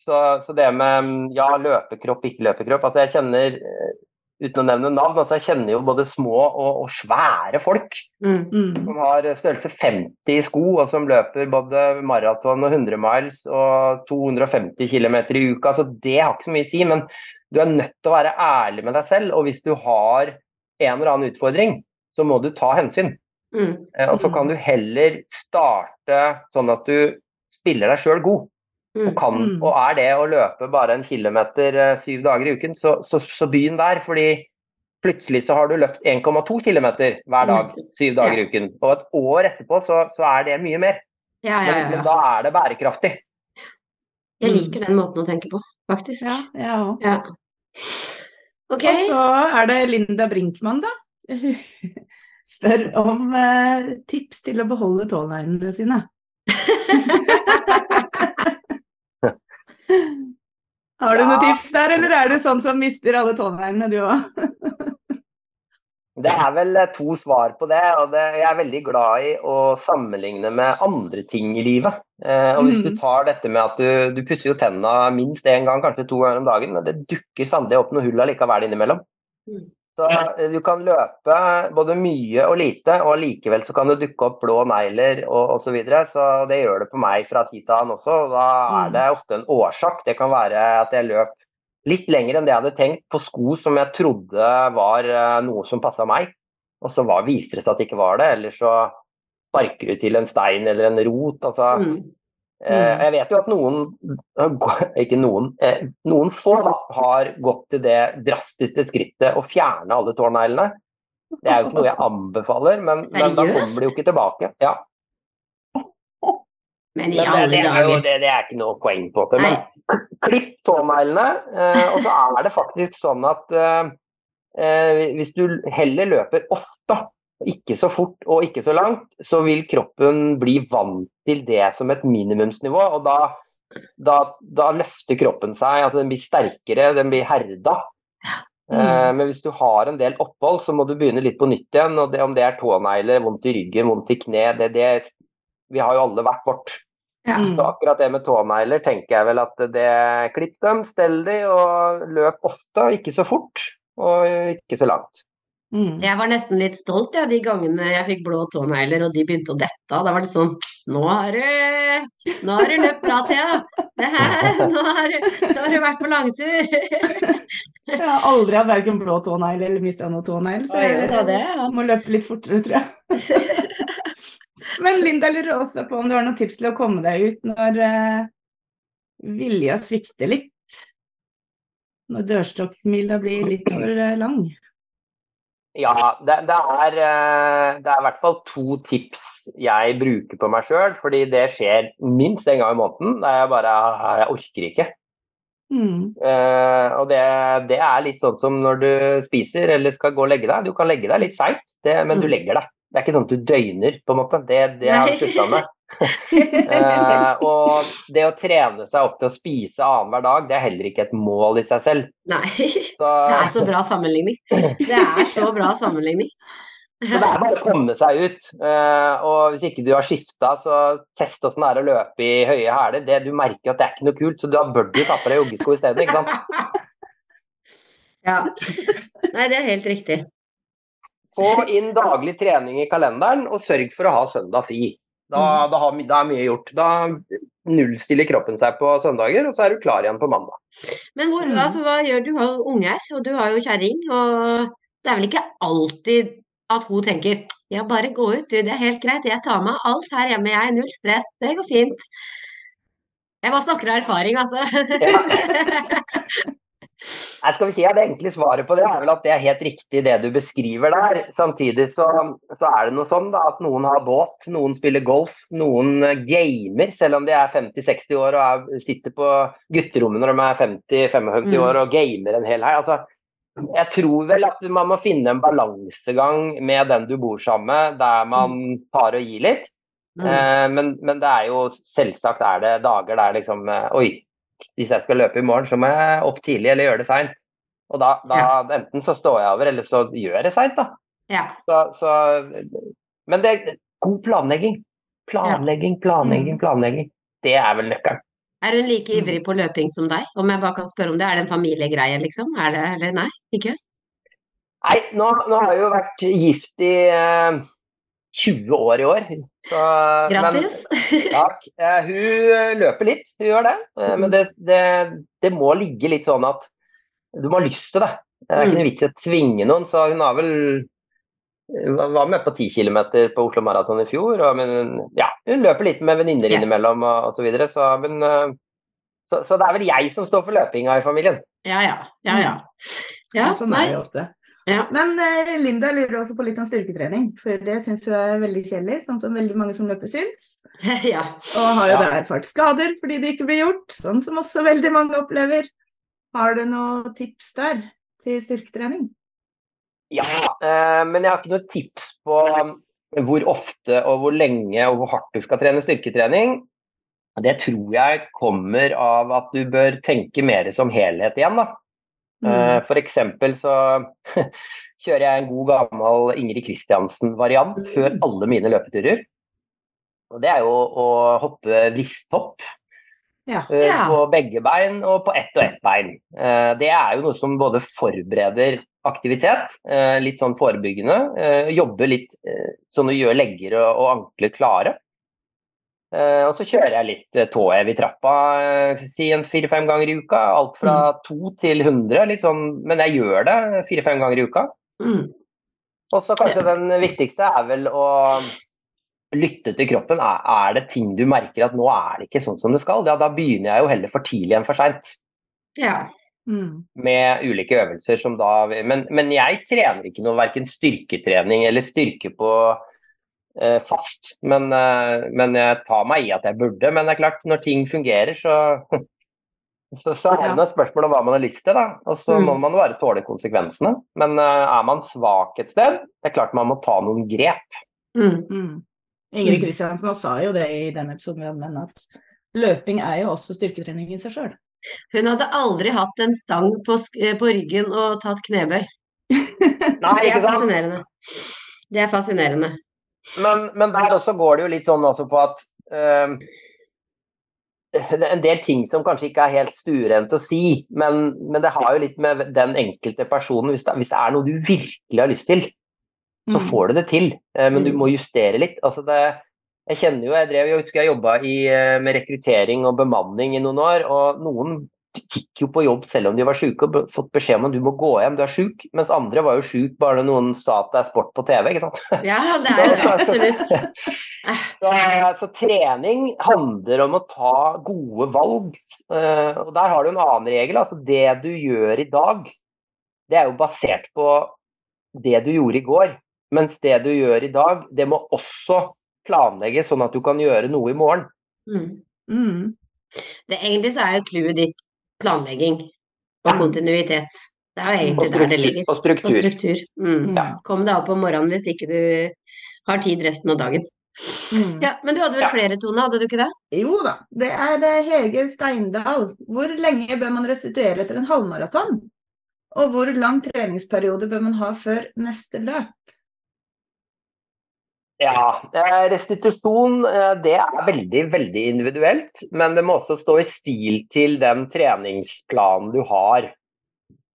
så, så det med ja, løpekropp, ikke løpekropp altså Jeg kjenner, eh, uten å nevne navn, altså jeg kjenner jo både små og, og svære folk Mm. Mm. som har størrelse 50 i sko, og som løper både maraton og 100 miles og 250 km i uka. Så det har ikke så mye å si, men du er nødt til å være ærlig med deg selv. Og hvis du har en eller annen utfordring, så må du ta hensyn. Mm. Eh, Og så kan du heller starte sånn at du spiller deg sjøl god. Og, Mm. kan, Mm. og er det å løpe bare en kilometer eh, syv dager i uken, så, så, så begynn der. Fordi plutselig så har du løpt 1,2 km hver dag syv dager i uken. Og et år etterpå så, så er det mye mer. Ja, ja, Men, ja, men ja. da er det bærekraftig. Jeg liker den måten å tenke på, faktisk. Ja, jeg òg. Ja. Ok. Og så er det Linda Brinkmann, da. Spør om eh, tips til å beholde tåneglene sine. Har du Ja. noen tips der, eller er du sånn som mister alle tåneglene, du òg? Det er vel eh, to svar på det. og det, Jeg er veldig glad i å sammenligne med andre ting i livet. Eh, og Hvis Mm. du tar dette med at du, du pusser jo tenna minst én gang, kanskje to ganger om dagen, men det dukker sannelig opp noen hull allikevel innimellom. Mm. Så eh, du kan løpe både mye og lite, og likevel så kan det dukke opp blå negler og osv. Så, videre. så det gjør det på meg fra tid til annen også. og Da er Mm. det ofte en årsak. Det kan være at jeg løp litt lenger enn det jeg hadde tenkt, på sko som jeg trodde var eh, noe som passa meg. Og så var, viser det seg at det ikke var det, eller så sparker du til en stein eller en rot. altså Mm. Eh, Jeg vet jo at noen, ikke noen, eh, noen få da, har gått til det drastiske skrittet å fjerne alle tåneglene. Det er jo ikke noe jeg anbefaler, men, men da kommer de jo ikke tilbake. Ja, Men i men det, alle det, er jo, det, det er ikke noe poeng på det. Men klipp tåneglene, eh, og så er det faktisk sånn at eh, eh, hvis du heller løper ofte, ikke så fort og ikke så langt, så vil kroppen bli vant til det som et minimumsnivå. og da, da, da løfter kroppen seg, altså den blir sterkere, den blir herda. Mm. men hvis du har en del opphold, så må du begynne litt på nytt igjen. og det, Om det er tånegler, vondt i ryggen, vondt i kne det, det, Vi har jo alle hvert vårt. Ja. Mm. Så akkurat det med tånegler tenker jeg vel at det Klipp dem, stell de, og løp ofte, ikke så fort og ikke så langt. Mm. Jeg var nesten litt stolt ja, de gangene jeg fikk blå tånegler og de begynte å dette av. Da var det sånn Nå har du, nå har du løpt bra, Thea. Nå har, du- nå har du vært på langtur. Jeg har aldri hatt verken blå tånegl eller mista noe tånegl, så jeg, jeg må løpe litt fortere, tror jeg. Men Linda lurer også på om du har noen tips til å komme deg ut når uh, vilja svikter litt? Når dørstokkmila blir litt for uh, lang? Ja, det, det, er, eh, det er i hvert fall to tips jeg bruker på meg sjøl, fordi det skjer minst en gang i måneden. Der jeg bare Jeg orker ikke. Mm. Uh, og det, det er litt sånn som når du spiser eller skal gå og legge deg. Du kan legge deg litt seint, men du Mm. legger deg. Det er ikke sånn at du døgner, på en måte. Det, det har jeg slutta med. uh, og det å trene seg opp til å spise annenhver dag, det er heller ikke et mål i seg selv. Nei, Så, det er så bra sammenligning. Det er så bra sammenligning. så det er bare å komme seg ut. Uh, og hvis ikke du har skifta, så test åssen det er å løpe i høye hæler. Det- Du merker at det er ikke noe kult, så da bør du ta på deg joggesko i stedet. ikke sant? Ja. Nei, det er helt riktig. Få inn daglig trening i kalenderen, og sørg for å ha søndag fri. Da, da, har, da er mye gjort. Da nullstiller kroppen seg på søndager, og så er du klar igjen på mandag. Men hvor, Mm. altså, hva gjør du? har jo unger, og du har jo kjerring, og det er vel ikke alltid at hun tenker ja, bare gå ut, du, det er helt greit, jeg tar meg alt her hjemme, jeg, null stress, det går fint. Jeg bare snakker av erfaring, altså. Nei, skal vi si at Det enkle svaret på det er vel at det er helt riktig det du beskriver der. Samtidig så, så er det noe sånn da, at noen har båt, noen spiller golf, noen eh, gamer selv om de er 50-60 år og er, sitter på gutterommet når de er 50-55 Mm. år og gamer en hel helg. Altså, jeg tror vel at man må finne en balansegang med den du bor sammen med, der man tar og gir litt. Mm. Eh, men, men det er jo selvsagt er det dager der liksom eh, Oi, hvis jeg skal løpe i morgen, så må jeg opp tidlig eller gjøre det seint. Og da, da enten så står jeg over, eller så gjør jeg det seint, da. Ja. Så, så, men det er god planlegging. Planlegging, planlegging, Mm. planlegging. Det er vel nøkkelen. Er hun like ivrig på løping som deg? Om jeg bare kan spørre om det, er det en familiegreie, liksom? Er det, eller nei? Ikke? Nei, nå, nå har jeg jo vært gift i eh, 20 år i år. Så, men- Grattis! Takk. Eh, hun løper litt, hun gjør det. Eh, men det, det, det må ligge litt sånn at du må ha lyst til det. Det er ikke noe vits i å tvinge noen, så hun har vel hun var med på 10 km på Oslo Maraton i fjor. Og, men, ja, hun løper litt med venninner innimellom og, osv. så videre. Så, men, eh, så, så det er vel jeg som står for løpinga i familien. Ja, ja. Ja, ja. Ja, sånn er det ofte. Ja. Men eh, Linda lurer også på litt om styrketrening, for det syns jeg er veldig kjedelig, sånn som veldig mange som løper syns. ja. Og har jo Ja. da erfart skader fordi det ikke blir gjort, sånn som også veldig mange opplever. Har du noen tips der til styrketrening? Ja, eh, men jeg har ikke noe tips på um, hvor ofte og hvor lenge og hvor hardt du skal trene styrketrening. Det tror jeg kommer av at du bør tenke mer som helhet igjen. da. Eh, For eksempel så kjører jeg en god gammel Ingrid Kristiansen-variant før alle mine løpeturer. Og det er jo å hoppe vristhopp. Ja. eh, Ja. på begge bein og på ett og ett bein. Eh, Det er jo noe som både forbereder aktivitet, litt sånn forebyggende, jobber litt sånn å gjøre legger og ankler klare. Eh, Og så kjører jeg litt eh, tåhev i trappa, eh, si en fire-fem ganger i uka. Alt fra to til 100, litt sånn, men jeg gjør det fire-fem ganger i uka. Mm. Og så kanskje den viktigste er vel å lytte til kroppen. Er det ting du merker at nå er det ikke sånn som det skal? Ja, da begynner jeg jo heller for tidlig enn for seint ja. Mm. med ulike øvelser som da Men, men jeg trener ikke noe verken styrketrening eller styrke på eh, fast. Men, eh, men jeg tar meg i at jeg burde. Men det er klart, når ting fungerer, så Så, så er det Ja. noe spørsmål om hva man har lyst til, da. Og så Mm. må man bare tåle konsekvensene. Men eh, er man svak et sted, det er klart man må ta noen grep. Mm. Mm. Ingrid Mm. Kristiansen sa jo det i den episoden vi hadde med at løping er jo også styrketrening i seg sjøl. Hun hadde aldri hatt en stang på, sk- eh, på ryggen og tatt knebøy. Nei, Det er fascinerende. Det er fascinerende. Men, men der også går det jo litt sånn også på at eh, er en del ting som kanskje ikke er helt stuerent å si, men, men det har jo litt med den enkelte personen Hvis det, hvis det er noe du virkelig har lyst til, så Mm. får du det til. Eh, men du Mm. må justere litt. Altså det, jeg kjenner jo, jeg drev jo, jeg jobba med rekruttering og bemanning i noen år, og noen gikk jo på jobb selv om de var syke og fått beskjed om at du må gå hjem, du er syk, mens andre var jo syk bare noen sa at det er sport på TV. ikke sant? Ja, det er det, absolutt. Så, altså, trening handler om å ta gode valg. eh, og Der har du en annen regel. altså Det du gjør i dag, det er jo basert på det du gjorde i går. Mens det du gjør i dag, det må også planlegges sånn at du kan gjøre noe i morgen. Mm. Mm. Det, egentlig så er jo clouet ditt planlegging og kontinuitet. Det er jo egentlig egentlig der det ligger. Og Og struktur. struktur. Mm. Ja. Kom deg opp om morgenen hvis ikke du har tid resten av dagen. Mm. Ja, Men du hadde vel Ja. flere, Tone, hadde du ikke det? Jo da, det er eh, Hege Steindal. Hvor lenge bør man restituere etter en halvmaraton? Og hvor lang treningsperiode bør man ha før neste løp? Ja, restitusjon eh, det er veldig, veldig individuelt. Men det må også stå i stil til den treningsplanen du har.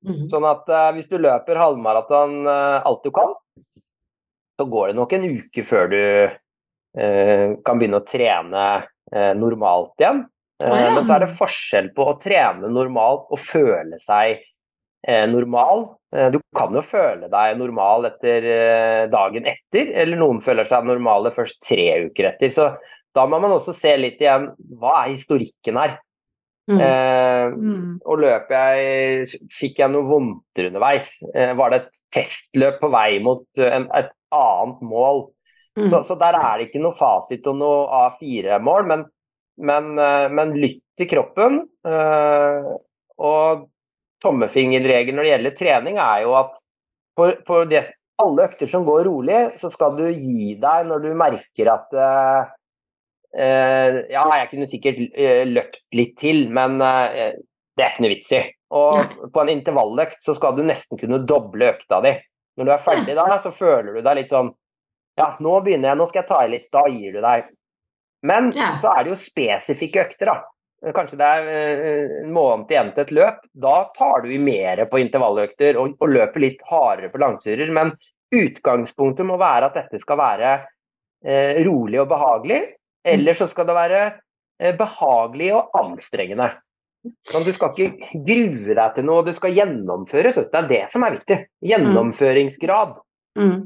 Mm. Sånn at eh, hvis du løper halvmaraton eh, alt du kan, så går det nok en uke før du kan begynne å trene normalt igjen. Men så er det forskjell på å trene normalt og føle seg normal. Eh, du kan jo føle deg normal etter eh, dagen etter, eller noen føler seg normale først tre uker etter. Så da må man også se litt igjen hva er historikken her. Mm. Eh, Mm. og løp jeg Fikk jeg noe vondter underveis? Eh, var det et testløp på vei mot eh, en, et annet mål? Mm. Så, så der er det ikke noe fasit og noe A4-mål, men, men, men lytt til kroppen. eh, og tommefingerregelen når det gjelder trening, er jo at for, for det, alle økter som går rolig, så skal du gi deg når du merker at uh, Ja, jeg kunne sikkert eh, løpt litt til, men uh, det er ikke noe vits i. Og på en intervalløkt så skal du nesten kunne doble økta di. Når du er ferdig da, så føler du deg litt sånn Ja, nå begynner jeg, nå skal jeg ta i litt. Da gir du deg. Men så er det jo spesifikke økter, da. Kanskje det er eh, en måned igjen til et løp. Da tar du i mer på intervalløkter og, og løper litt hardere på langturer. Men utgangspunktet må være at dette skal være eh, rolig og behagelig. Eller så skal det være eh, behagelig og anstrengende. Men du skal ikke grue deg til noe, du skal gjennomføre. Så Det er det som er viktig. Gjennomføringsgrad. Mm.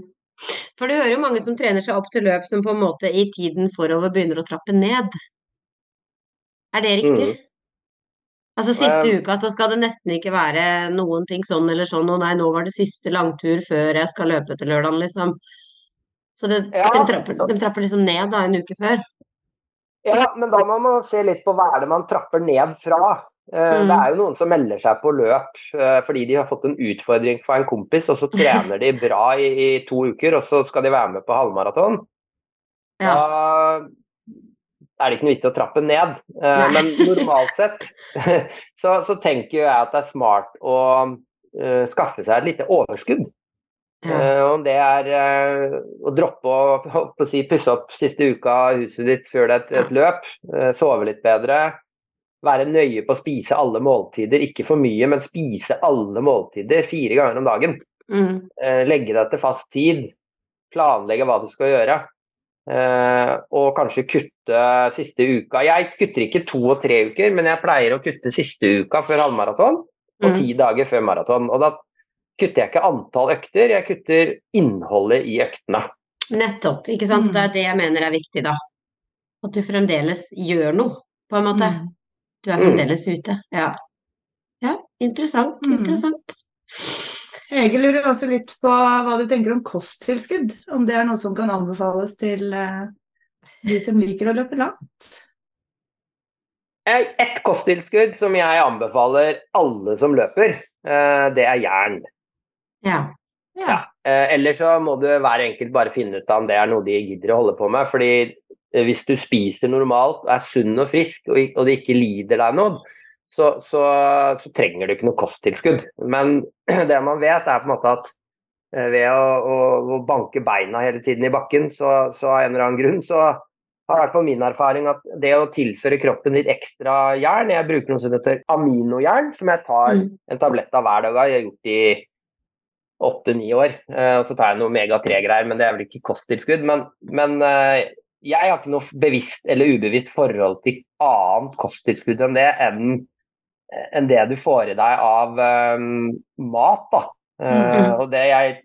For du hører jo mange som trener seg opp til løp som på en måte i tiden forover begynner å trappe ned. Er det riktig? Mm. Altså siste uka så skal det nesten ikke være noen ting sånn eller sånn, og nei, nå var det siste langtur før jeg skal løpe til lørdagen, liksom. Så det, Ja. de, trapper, de trapper liksom ned da en uke før. Ja, men da må man se litt på hva er det man trapper ned fra. Eh, Mm. Det er jo noen som melder seg på løp eh, fordi de har fått en utfordring fra en kompis, og så trener de bra i, i to uker, og så skal de være med på halvmaraton. Ja. Da er det ikke noe vits i å trappe ned. Eh, Men normalt sett så, så tenker jeg at det er smart å eh, skaffe seg et lite overskudd. Ja. Eh, om det er å droppe å, å si, pusse opp siste uka av huset ditt før det er et, et løp, sove litt bedre, være nøye på å spise alle måltider, ikke for mye, men spise alle måltider fire ganger om dagen. Mm. Legge deg til fast tid, planlegge hva du skal gjøre. Eh, og kanskje kutte siste uka. Jeg kutter ikke to og tre uker, men jeg pleier å kutte siste uka før halvmaraton og Mm. ti dager før maraton. Og da kutter jeg ikke antall økter, jeg kutter innholdet i øktene. Nettopp, ikke sant. Mm. Det er det jeg mener er viktig, da. At du fremdeles gjør noe, på en måte. Mm. Du er Mm. fremdeles ute. Ja. Ja, interessant, Mm. interessant. Hege lurer også litt på hva du tenker om kosttilskudd. Om det er noe som kan anbefales til eh, de som liker å løpe langt. Eh, Et kosttilskudd som jeg anbefaler alle som løper, eh, det er jern. Ja. Ja. ja. Eller så må du hver enkelt bare finne ut om det er noe de gidder å holde på med. fordi hvis du spiser normalt, er sunn og frisk og det ikke lider deg noe, så, så, så trenger du ikke noe kosttilskudd. Men det man vet, er på en måte at eh, ved å, å, å banke beina hele tiden i bakken, så, så av en eller annen grunn, så har i hvert fall min erfaring at det å tilføre kroppen litt ekstra jern Jeg bruker noe som heter aminojern, som jeg tar Mm. en tablett av hver dag. Jeg har gjort i åtte-ni år. Eh, og så tar jeg noe Mega-3-greier, men det er vel ikke kosttilskudd. Men, men eh, jeg har ikke noe bevisst eller ubevisst forhold til annet kosttilskudd enn det enn enn det du får i deg av um, mat. da. Eh, Mhm. Og det jeg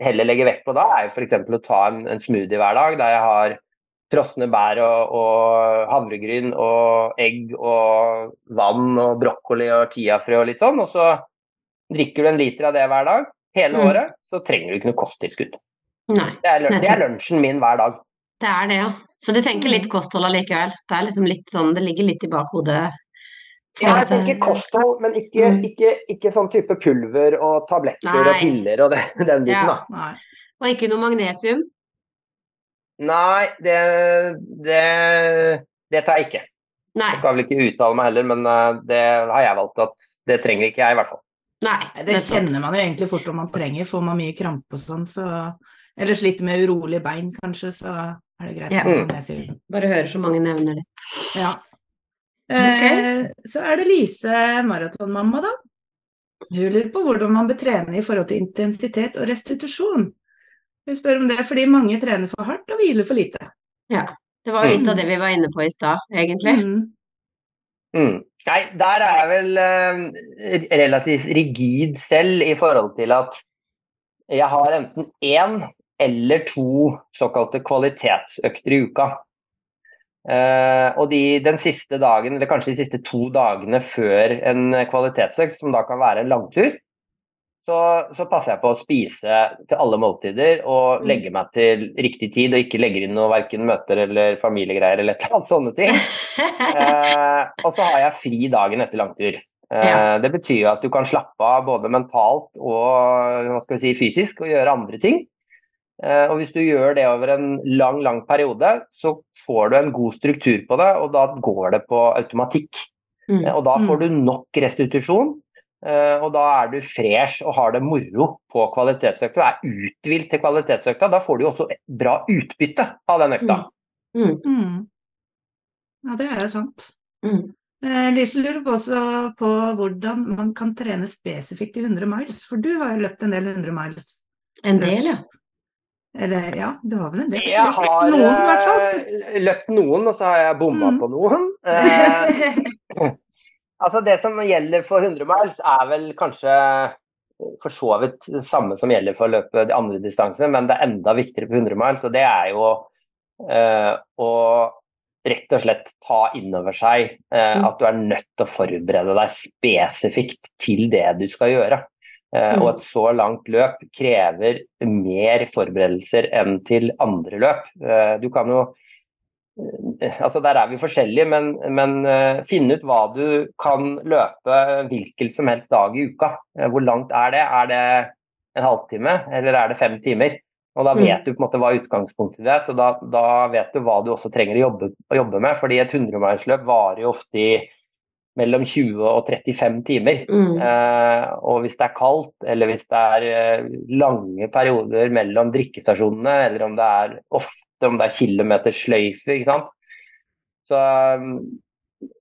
heller legger vekt på da, er f.eks. å ta en, en smoothie hver dag der jeg har frosne bær og, og havregryn og egg og vann og brokkoli og chiafrø og litt sånn. Og så drikker du en liter av det hver dag hele Mm. året, så trenger du ikke noe kosttilskudd. Nei, Det er, det er lunsjen min hver dag. det er det, ja. Så du tenker litt kosthold allikevel? Det liksom sånn, det ligger litt i bakhodet? Ja, jeg tenker kosthold, men ikke, Mm. ikke, ikke sånn type pulver og tabletter og piller og det, den biten. Ja. da. Nei. Og ikke noe magnesium? Nei, det, det, det tar jeg ikke. Nei. Jeg skal vel ikke uttale meg heller, men eh, det har jeg valgt at det trenger ikke jeg, i hvert fall. Nei. Det kjenner man jo egentlig fort om man trenger. Får man mye krampe og sånn, så Eller sliter med urolige bein, kanskje, så er det greit Ja. Bare hører så mange nevner det. Ja. Eh, så er det Lise, maratonmamma, da. Hun lurer på hvordan man bør trene i forhold til intensitet og restitusjon. Hun spør om det fordi mange trener for hardt og hviler for lite. Ja, Det var jo litt av det vi var inne på i stad, egentlig. Mm. Mm. Nei, der er jeg vel eh, relativt rigid selv i forhold til at jeg har enten én eller to såkalte kvalitetsøkter i uka. Eh, og de, den siste dagen, eller kanskje de siste to dagene før en kvalitetsøkt, som da kan være en langtur, så, så passer jeg på å spise til alle måltider og Mm. legge meg til riktig tid, og ikke legger inn noe verken møter eller familiegreier eller et eller annet sånne ting. Eh, og så har jeg fri dagen etter langtur. Eh, Ja. Det betyr jo at du kan slappe av både mentalt og si, fysisk og gjøre andre ting. Eh, og hvis du gjør det over en lang, lang periode, så får du en god struktur på det, og da går det på automatikk. Mm. Eh, Og da får du nok restitusjon, eh, og da er du fresh og har det moro på kvalitetsøkta. Du er uthvilt til kvalitetsøkta, da får du også bra utbytte av den økta. Mm. Mm. Ja, det er sant. Mm. Eh, Lise lurer på også på hvordan man kan trene spesifikt i 100 miles, for du har jo løpt en del 100 miles. En del, ja. Eller ja, du har vel en del? Jeg har Noen, eh, løpt noen, og så har jeg bomma Mm. på noen. Eh, altså Det som gjelder for 100 miles, er vel kanskje for så vidt det samme som gjelder for å løpe de andre distansene, men det er enda viktigere på 100 miles, og det er jo eh, å rett og slett ta inn over seg eh, Mm. at du er nødt til å forberede deg spesifikt til det du skal gjøre. Eh, Mm. Og et så langt løp krever mer forberedelser enn til andre løp. Eh, du kan jo eh, altså Der er vi forskjellige, men, men finne ut hva du kan løpe hvilken som helst dag i uka. Hvor langt er det? Er det en halvtime, eller er det fem timer? Og Da Mm. vet du på en måte hva utgangspunktet ditt og da, da vet du hva du også trenger å jobbe, å jobbe med. fordi et 100-milsløp varer jo ofte i mellom 20 og 35 timer. Mm. Eh, og hvis det er kaldt, eller hvis det er eh, lange perioder mellom drikkestasjonene, eller om det er ofte om det er kilometersløyfer, ikke sant. Så um,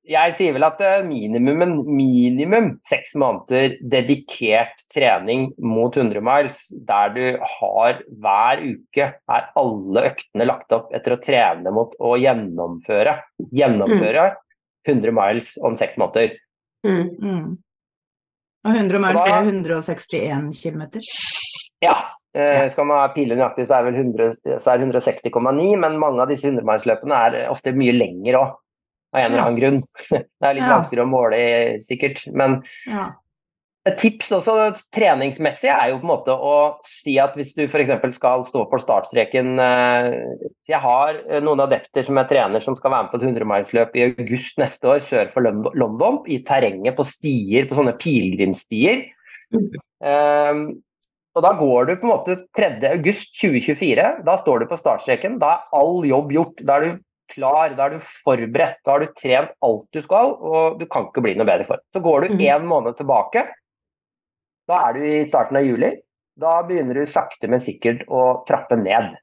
jeg sier vel at eh, minimum, minimum seks måneder dedikert trening mot 100 miles, der du har hver uke er alle øktene lagt opp etter å trene mot å gjennomføre. Gjennomføre 100 miles om seks måneder. Mm. Mm. Og 100 miles da- er 161 km. Ja. Eh, skal man pile nøyaktig, så er vel 100 så er det 160,9, men mange av disse 100-milsløpene er ofte mye lengre òg, av en eller annen grunn. Det er litt Ja. vanskeligere å måle, sikkert. Men, Ja. Et tips også treningsmessig er jo på en måte å si at hvis du f.eks. skal stå på startstreken eh, Jeg har eh, noen adepter som jeg trener som skal være med på et 100-milesløp i august neste år sør for London, i terrenget på stier, på sånne pilegrimsstier. Um, og Da går du på en måte 3. august 2024. Da står du på startstreken. Da er all jobb gjort. Da er du klar, da er du forberedt. Da har du trent alt du skal, og du kan ikke bli noe bedre for. Så går du én måned tilbake da er du i starten av juli. Da begynner du sakte, men sikkert å trappe ned.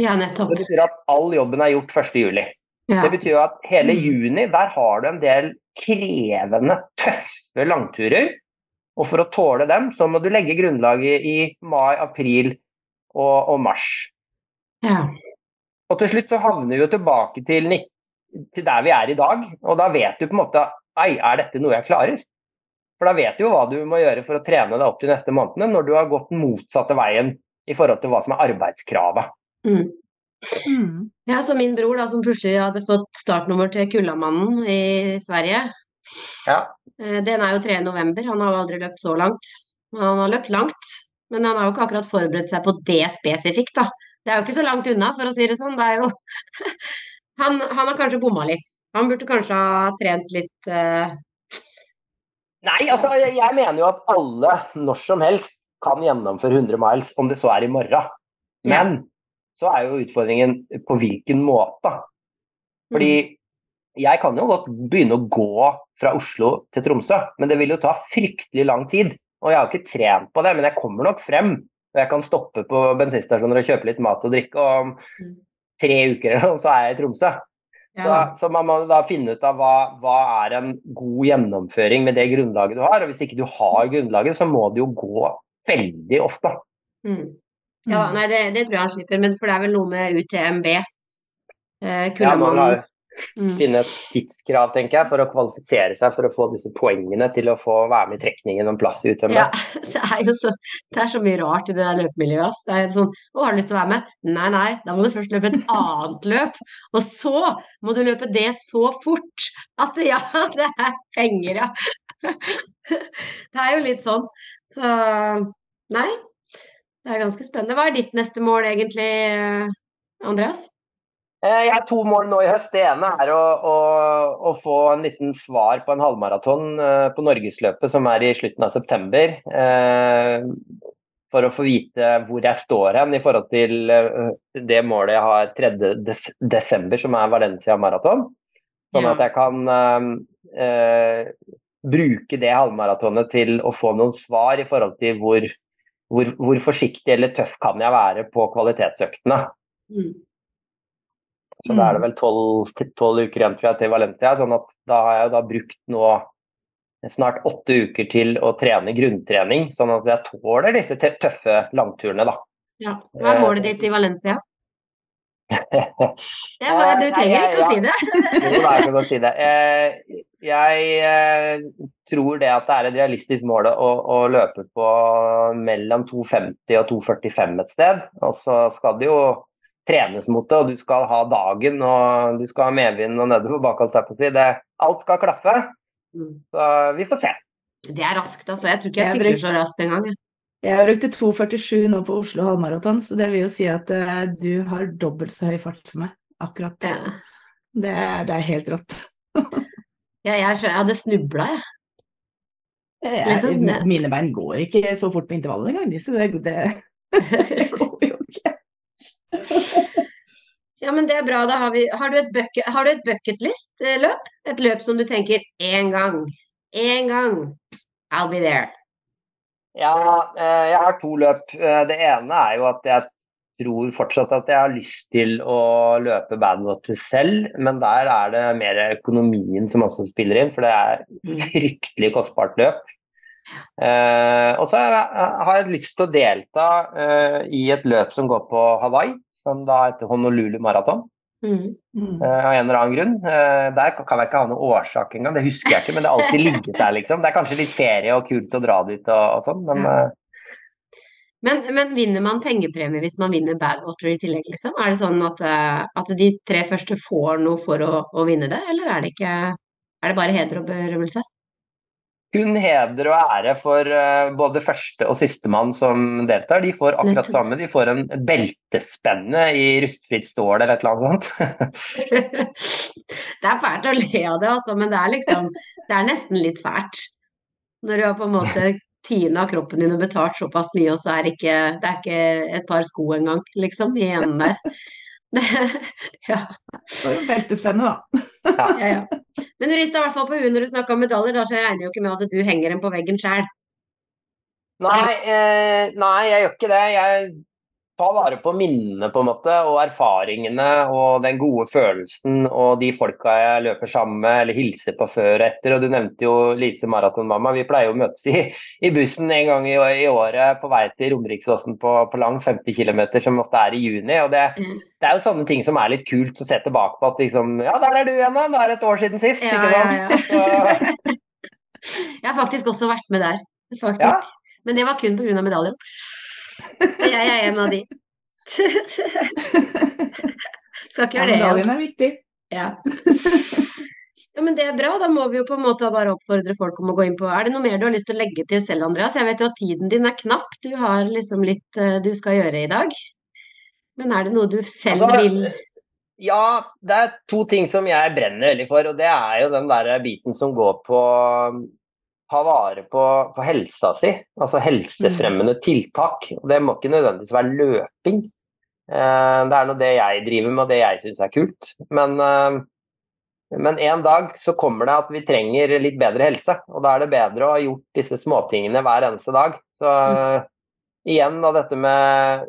Ja, nettopp. Det betyr at all jobben er gjort 1. juli. Ja. Det betyr at hele Mm. juni, der har du en del krevende, tøffe langturer. Og for å tåle dem, så må du legge grunnlaget i mai, april og, og mars. Ja. Og til slutt så havner vi jo tilbake til, til der vi er i dag. Og da vet du på en måte Ei, er dette noe jeg klarer? For da vet du jo hva du må gjøre for å trene deg opp de neste månedene, når du har gått den motsatte veien i forhold til hva som er arbeidskravet. Mm. Mm. Ja, så min bror, da, som plutselig hadde fått startnummer til Kullamannen i Sverige, Ja. eh, den er jo 3. november. Han har jo aldri løpt så langt. Han har løpt langt, men han har jo ikke akkurat forberedt seg på det spesifikt, da. Det er jo ikke så langt unna, for å si det sånn. Det er jo han, han har kanskje bomma litt. Han burde kanskje ha trent litt eh, Nei, altså jeg mener jo at alle når som helst kan gjennomføre 100 miles, om det så er i morgen. Ja. Men så er jo utfordringen på hvilken måte. Fordi jeg kan jo godt begynne å gå fra Oslo til Tromsø, men det vil jo ta fryktelig lang tid. Og jeg har ikke trent på det, men jeg kommer nok frem. Og jeg kan stoppe på bensinstasjoner og kjøpe litt mat og drikke, og om Mm. tre uker så er jeg i Tromsø. Ja, Så, så man må da finne ut av hva, hva er en god gjennomføring med det grunnlaget du har. Og hvis ikke du har grunnlaget, så må det jo gå veldig ofte. Mm. Ja, nei, det, det tror jeg han slipper, men for det er vel noe med UTMB. Eh, Ja, man man har. Finne et tidskrav, tenker jeg, for å kvalifisere seg for å få disse poengene til å få være med i trekningen om plass i UTMB. Ja, det er jo så, det er så mye rart i det der løpemiljøet. Det er sånn Å, har du lyst til å være med? Nei, nei, da må du først løpe et annet løp. Og så må du løpe det så fort at ja, det er penger, ja. Det er jo litt sånn. Så nei. Det er ganske spennende. Hva er ditt neste mål egentlig, Andreas? Eh, Jeg har to mål nå i høst. Det ene er å, å, å få en liten svar på en halvmaraton eh, på Norgesløpet som er i slutten av september. eh, For å få vite hvor jeg står hen i forhold til det målet jeg har 3. Des desember, som er Valencia maraton. Sånn at jeg kan eh, bruke det halvmaratonet til å få noen svar i forhold til hvor, hvor, hvor forsiktig eller tøff kan jeg være på kvalitetsøktene. Mm. Så da er det vel tolv uker igjen tror jeg, til Valencia. sånn at da har jeg da brukt nå snart åtte uker til å trene grunntrening, sånn at jeg tåler disse tøffe langturene, da. Ja. Hva er målet ditt i Valencia? Det var, du trenger ikke å si det. Jo, da, jeg kan godt si det. Eh, Jeg eh, tror det at det er et realistisk mål å, å løpe på mellom 2,50 og 2,45 et sted. Og så skal det jo trenes mot det, og du skal ha dagen, og du skal ha medvind og nedover bak, holdt jeg på si. Det, alt skal klaffe. Mm. Så vi får se. Det er raskt, altså. Jeg tror ikke jeg Jeg sykler bruk- så raskt engang. jeg. Jeg brukte 2,47 nå på Oslo halvmaraton, så det vil jo si at uh, du har dobbelt så høy fart som meg. Akkurat. Det, Det, det er helt rått. jeg, jeg, jeg hadde snubla, jeg. Jeg, Liksom, mine bein går ikke så fort på intervallet engang, de, så det, det, det går. Ja, men det er bra. Da har vi Har du et bucket, har du et bucketlist-løp? Et løp som du tenker én gang. Én gang. I'll be there. Ja, eh, jeg har to løp. Eh, Det ene er jo at jeg tror fortsatt at jeg har lyst til å løpe Badwater selv, men der er det mer økonomien som også spiller inn, for det er Mm. fryktelig kostbart løp. Eh, og så har jeg- lyst til å delta eh, i et løp som går på Hawaii, som da heter Honolulu Marathon. Mm. Mm. eh, av en eller annen grunn. Eh, der kan jeg ikke ha noen årsak engang, det husker jeg ikke, men det har alltid ligget der, liksom. Det er kanskje litt ferie og kult å dra dit og, og sånn, men Ja. eh, Men, men vinner man pengepremie hvis man vinner Badwater i tillegg, liksom? Er det sånn at, eh, at de tre første får noe for å, å vinne det, eller er det ikke Er det bare heder og berømmelse? Kun heder og ære for uh, både første og sistemann som deltar. De får akkurat Nettopp. samme. De får en beltespenne i rustfritt stål eller et eller annet sånt. Det er fælt å le av det, altså, men det er liksom Det er nesten litt fælt. Når du har på en måte tyna kroppen din og betalt såpass mye, og så er ikke Det er ikke et par sko engang, liksom, i enden der. Det, ja, Så er det beltespennende, da. ja, ja. Men du rista i hvert fall på huet når du snakka om medaljer, da, så jeg regner jo ikke med at du henger dem på veggen sjøl. Nei, eh, nei, jeg gjør ikke det. Jeg tar vare på minnene på en måte, og erfaringene og den gode følelsen og de folka jeg løper sammen med eller hilser på før og etter. Og du nevnte jo Lise Maratonmamma. Vi pleier å møtes i, i bussen en gang i, i året på vei til Romeriksåsen på, på lang 50 km, som ofte er i juni. og det, Mm. det er jo sånne ting som er litt kult å se tilbake på. At liksom Ja, der er du igjen, da. Det er et år siden sist. Ja, ikke sant? ja, Så, Jeg har faktisk også vært med der, faktisk. Men det var kun pga. medaljen. Og jeg er en av de. Skal ikke gjøre det igjen. medaljen er viktig. Ja. ja, men det er bra. Da må vi jo på en måte bare oppfordre folk om å gå inn på Er det noe mer du har lyst til å legge til selv, Andreas? Jeg vet jo at tiden din er knapp. Du har liksom litt eh, du skal gjøre i dag. Men er det noe du selv Altså, vil Ja, det er to ting som jeg brenner veldig for. og Det er jo den der biten som går på ha vare på, på helsa si. Altså helsefremmende tiltak. Og Det må ikke nødvendigvis være løping. Eh, Det er nå det jeg driver med og det jeg syns er kult. Men, eh, men en dag så kommer det at vi trenger litt bedre helse. Og da er det bedre å ha gjort disse småtingene hver eneste dag. Så mm. igjen da dette med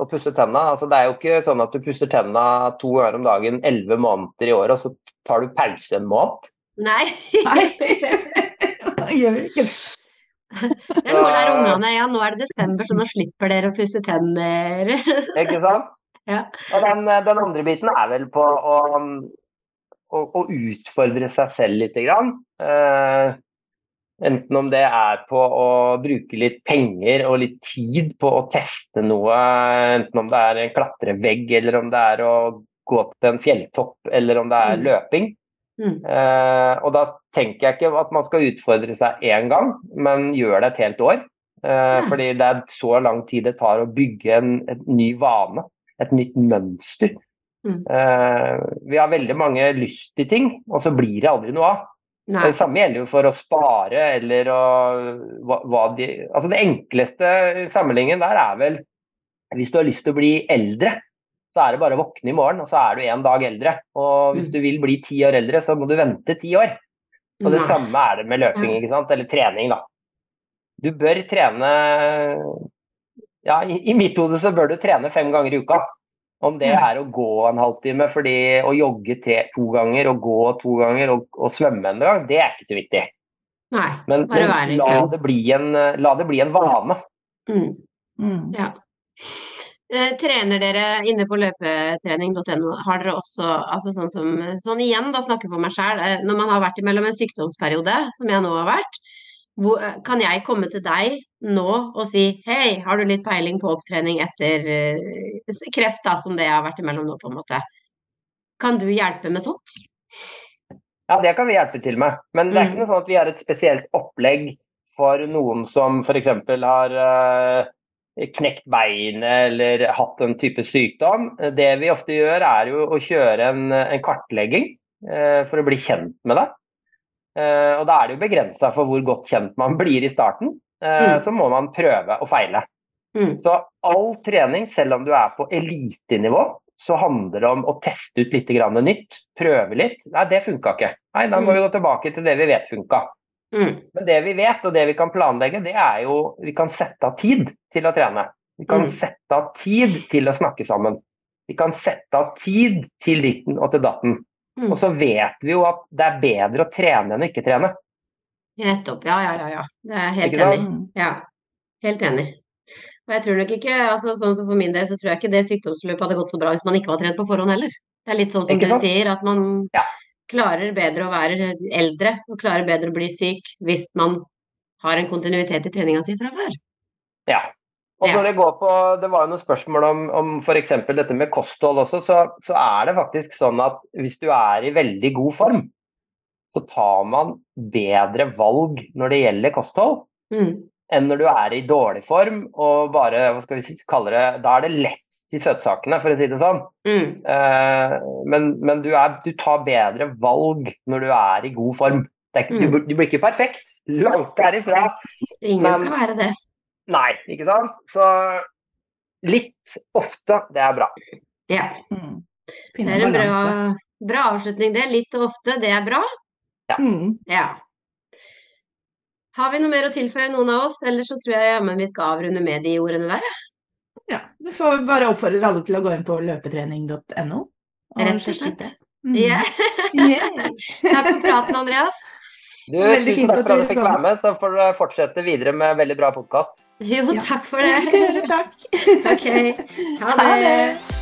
å pusse tenna. Altså, det er jo ikke sånn at du pusser tenna to ganger om dagen elleve måneder i året, og så tar du pause en måned. Nei. Gjør vi ikke det. Det er noe å lære ungene. Ja, nå er det desember, så nå slipper dere å pusse tenner. Ikke sant? Ja. Og den, den andre biten er vel på å, å, å utfordre seg selv litt. Grann. Eh, enten om det er på å bruke litt penger og litt tid på å teste noe, enten om det er en klatrevegg, eller om det er å gå opp til en fjelltopp, eller om det er Mm. løping. Mm. Eh, og da tenker jeg ikke at man skal utfordre seg én gang, men gjør det et helt år. Eh, Ja. Fordi det er så lang tid det tar å bygge en, ny vane, et nytt mønster. Mm. Eh, vi har veldig mange lyst til ting, og så blir det aldri noe av. Nei. Det samme gjelder jo for å spare eller å hva, hva de, Altså det enkleste sammenligningen der er vel hvis du har lyst til å bli eldre, så er det bare å våkne i morgen, og så er du en dag eldre. Og hvis Mm. du vil bli ti år eldre, så må du vente ti år. Og det Nei. samme er det med løping, ikke sant? eller trening, da. Du bør trene Ja, i, i mitt hode så bør du trene fem ganger i uka. Om det er å gå en halvtime fordi å jogge tre, to ganger og gå to ganger og, og svømme en gang, det er ikke så viktig. Nei. Men, Bare men være i la, det bli en, la det bli en vane. Mm. Mm. Eh, trener dere inne på løpetrening.no, har dere også altså sånn som Sånn igjen, da snakker for meg sjøl. Eh, når man har vært imellom en sykdomsperiode, som jeg nå har vært, hvor, eh, kan jeg komme til deg nå og si hei, har du litt peiling på opptrening etter eh, kreft, da, som det jeg har vært imellom nå, på en måte. Kan du hjelpe med sånt? Ja, det kan vi hjelpe til med. Men det er ikke Mm. noe sånn at vi har et spesielt opplegg for noen som f.eks. har eh, knekt beinet eller hatt en type sykdom. Det vi ofte gjør, er jo å kjøre en, en kartlegging eh, for å bli kjent med det. Eh, og da er det jo begrensa for hvor godt kjent man blir i starten. Eh, Mm. Så må man prøve og feile. Mm. Så all trening, selv om du er på elitenivå, så handler det om å teste ut litt grann nytt. Prøve litt. Nei, det funka ikke. Nei, da må Mm. vi gå tilbake til det vi vet funka. Mm. Men det vi vet, og det vi kan planlegge, det er jo Vi kan sette av tid til å trene. Vi kan Mm. sette av tid til å snakke sammen. Vi kan sette av tid til ditten og til datten. Mm. Og så vet vi jo at det er bedre å trene enn å ikke trene. Nettopp. Ja, ja, ja. ja. Det er helt Ikke enig. Ja, helt enig. Og jeg tror nok ikke, altså sånn som for min del, så tror jeg ikke det sykdomsløpet hadde gått så bra hvis man ikke var trent på forhånd heller. Det er litt sånn som Ikke du sant? sier, at man Ja. Klarer bedre å være eldre og klarer bedre å bli syk hvis man har en kontinuitet i treninga si fra før. Ja. Og når det går på, det var jo noen spørsmål om, om f.eks. dette med kosthold også, så, så er det faktisk sånn at hvis du er i veldig god form, så tar man bedre valg når det gjelder kosthold, Mm. enn når du er i dårlig form og bare hva skal vi si, kalle det, Da er det lett de søtsakene, for å si det sånn. Mm. Eh, men men du, er, du tar bedre valg når du er i god form. Det er ikke, Mm. du, du blir ikke perfekt. Langt derifra. Ingen Men- skal være det. Nei, ikke sant? Så litt ofte, det er bra. Ja. Mm. Det er en bra, bra avslutning, det. Litt ofte, det er bra. Mm. Ja. Har vi noe mer å tilføye, noen av oss? Eller så tror jeg jammen vi skal avrunde med de ordene der. Ja. Vi får bare oppfordre alle til å gå inn på løpetrening.no. Rett og slett. Mm. Ja. Yeah. Takk for praten, Andreas. Du, Veldig tusen fint takk for at du du fikk være med, så får du fortsette videre med veldig bra podkast. Jo, Ja. takk for Det jeg det. gjøre, takk. Ok, ha Ha det. det.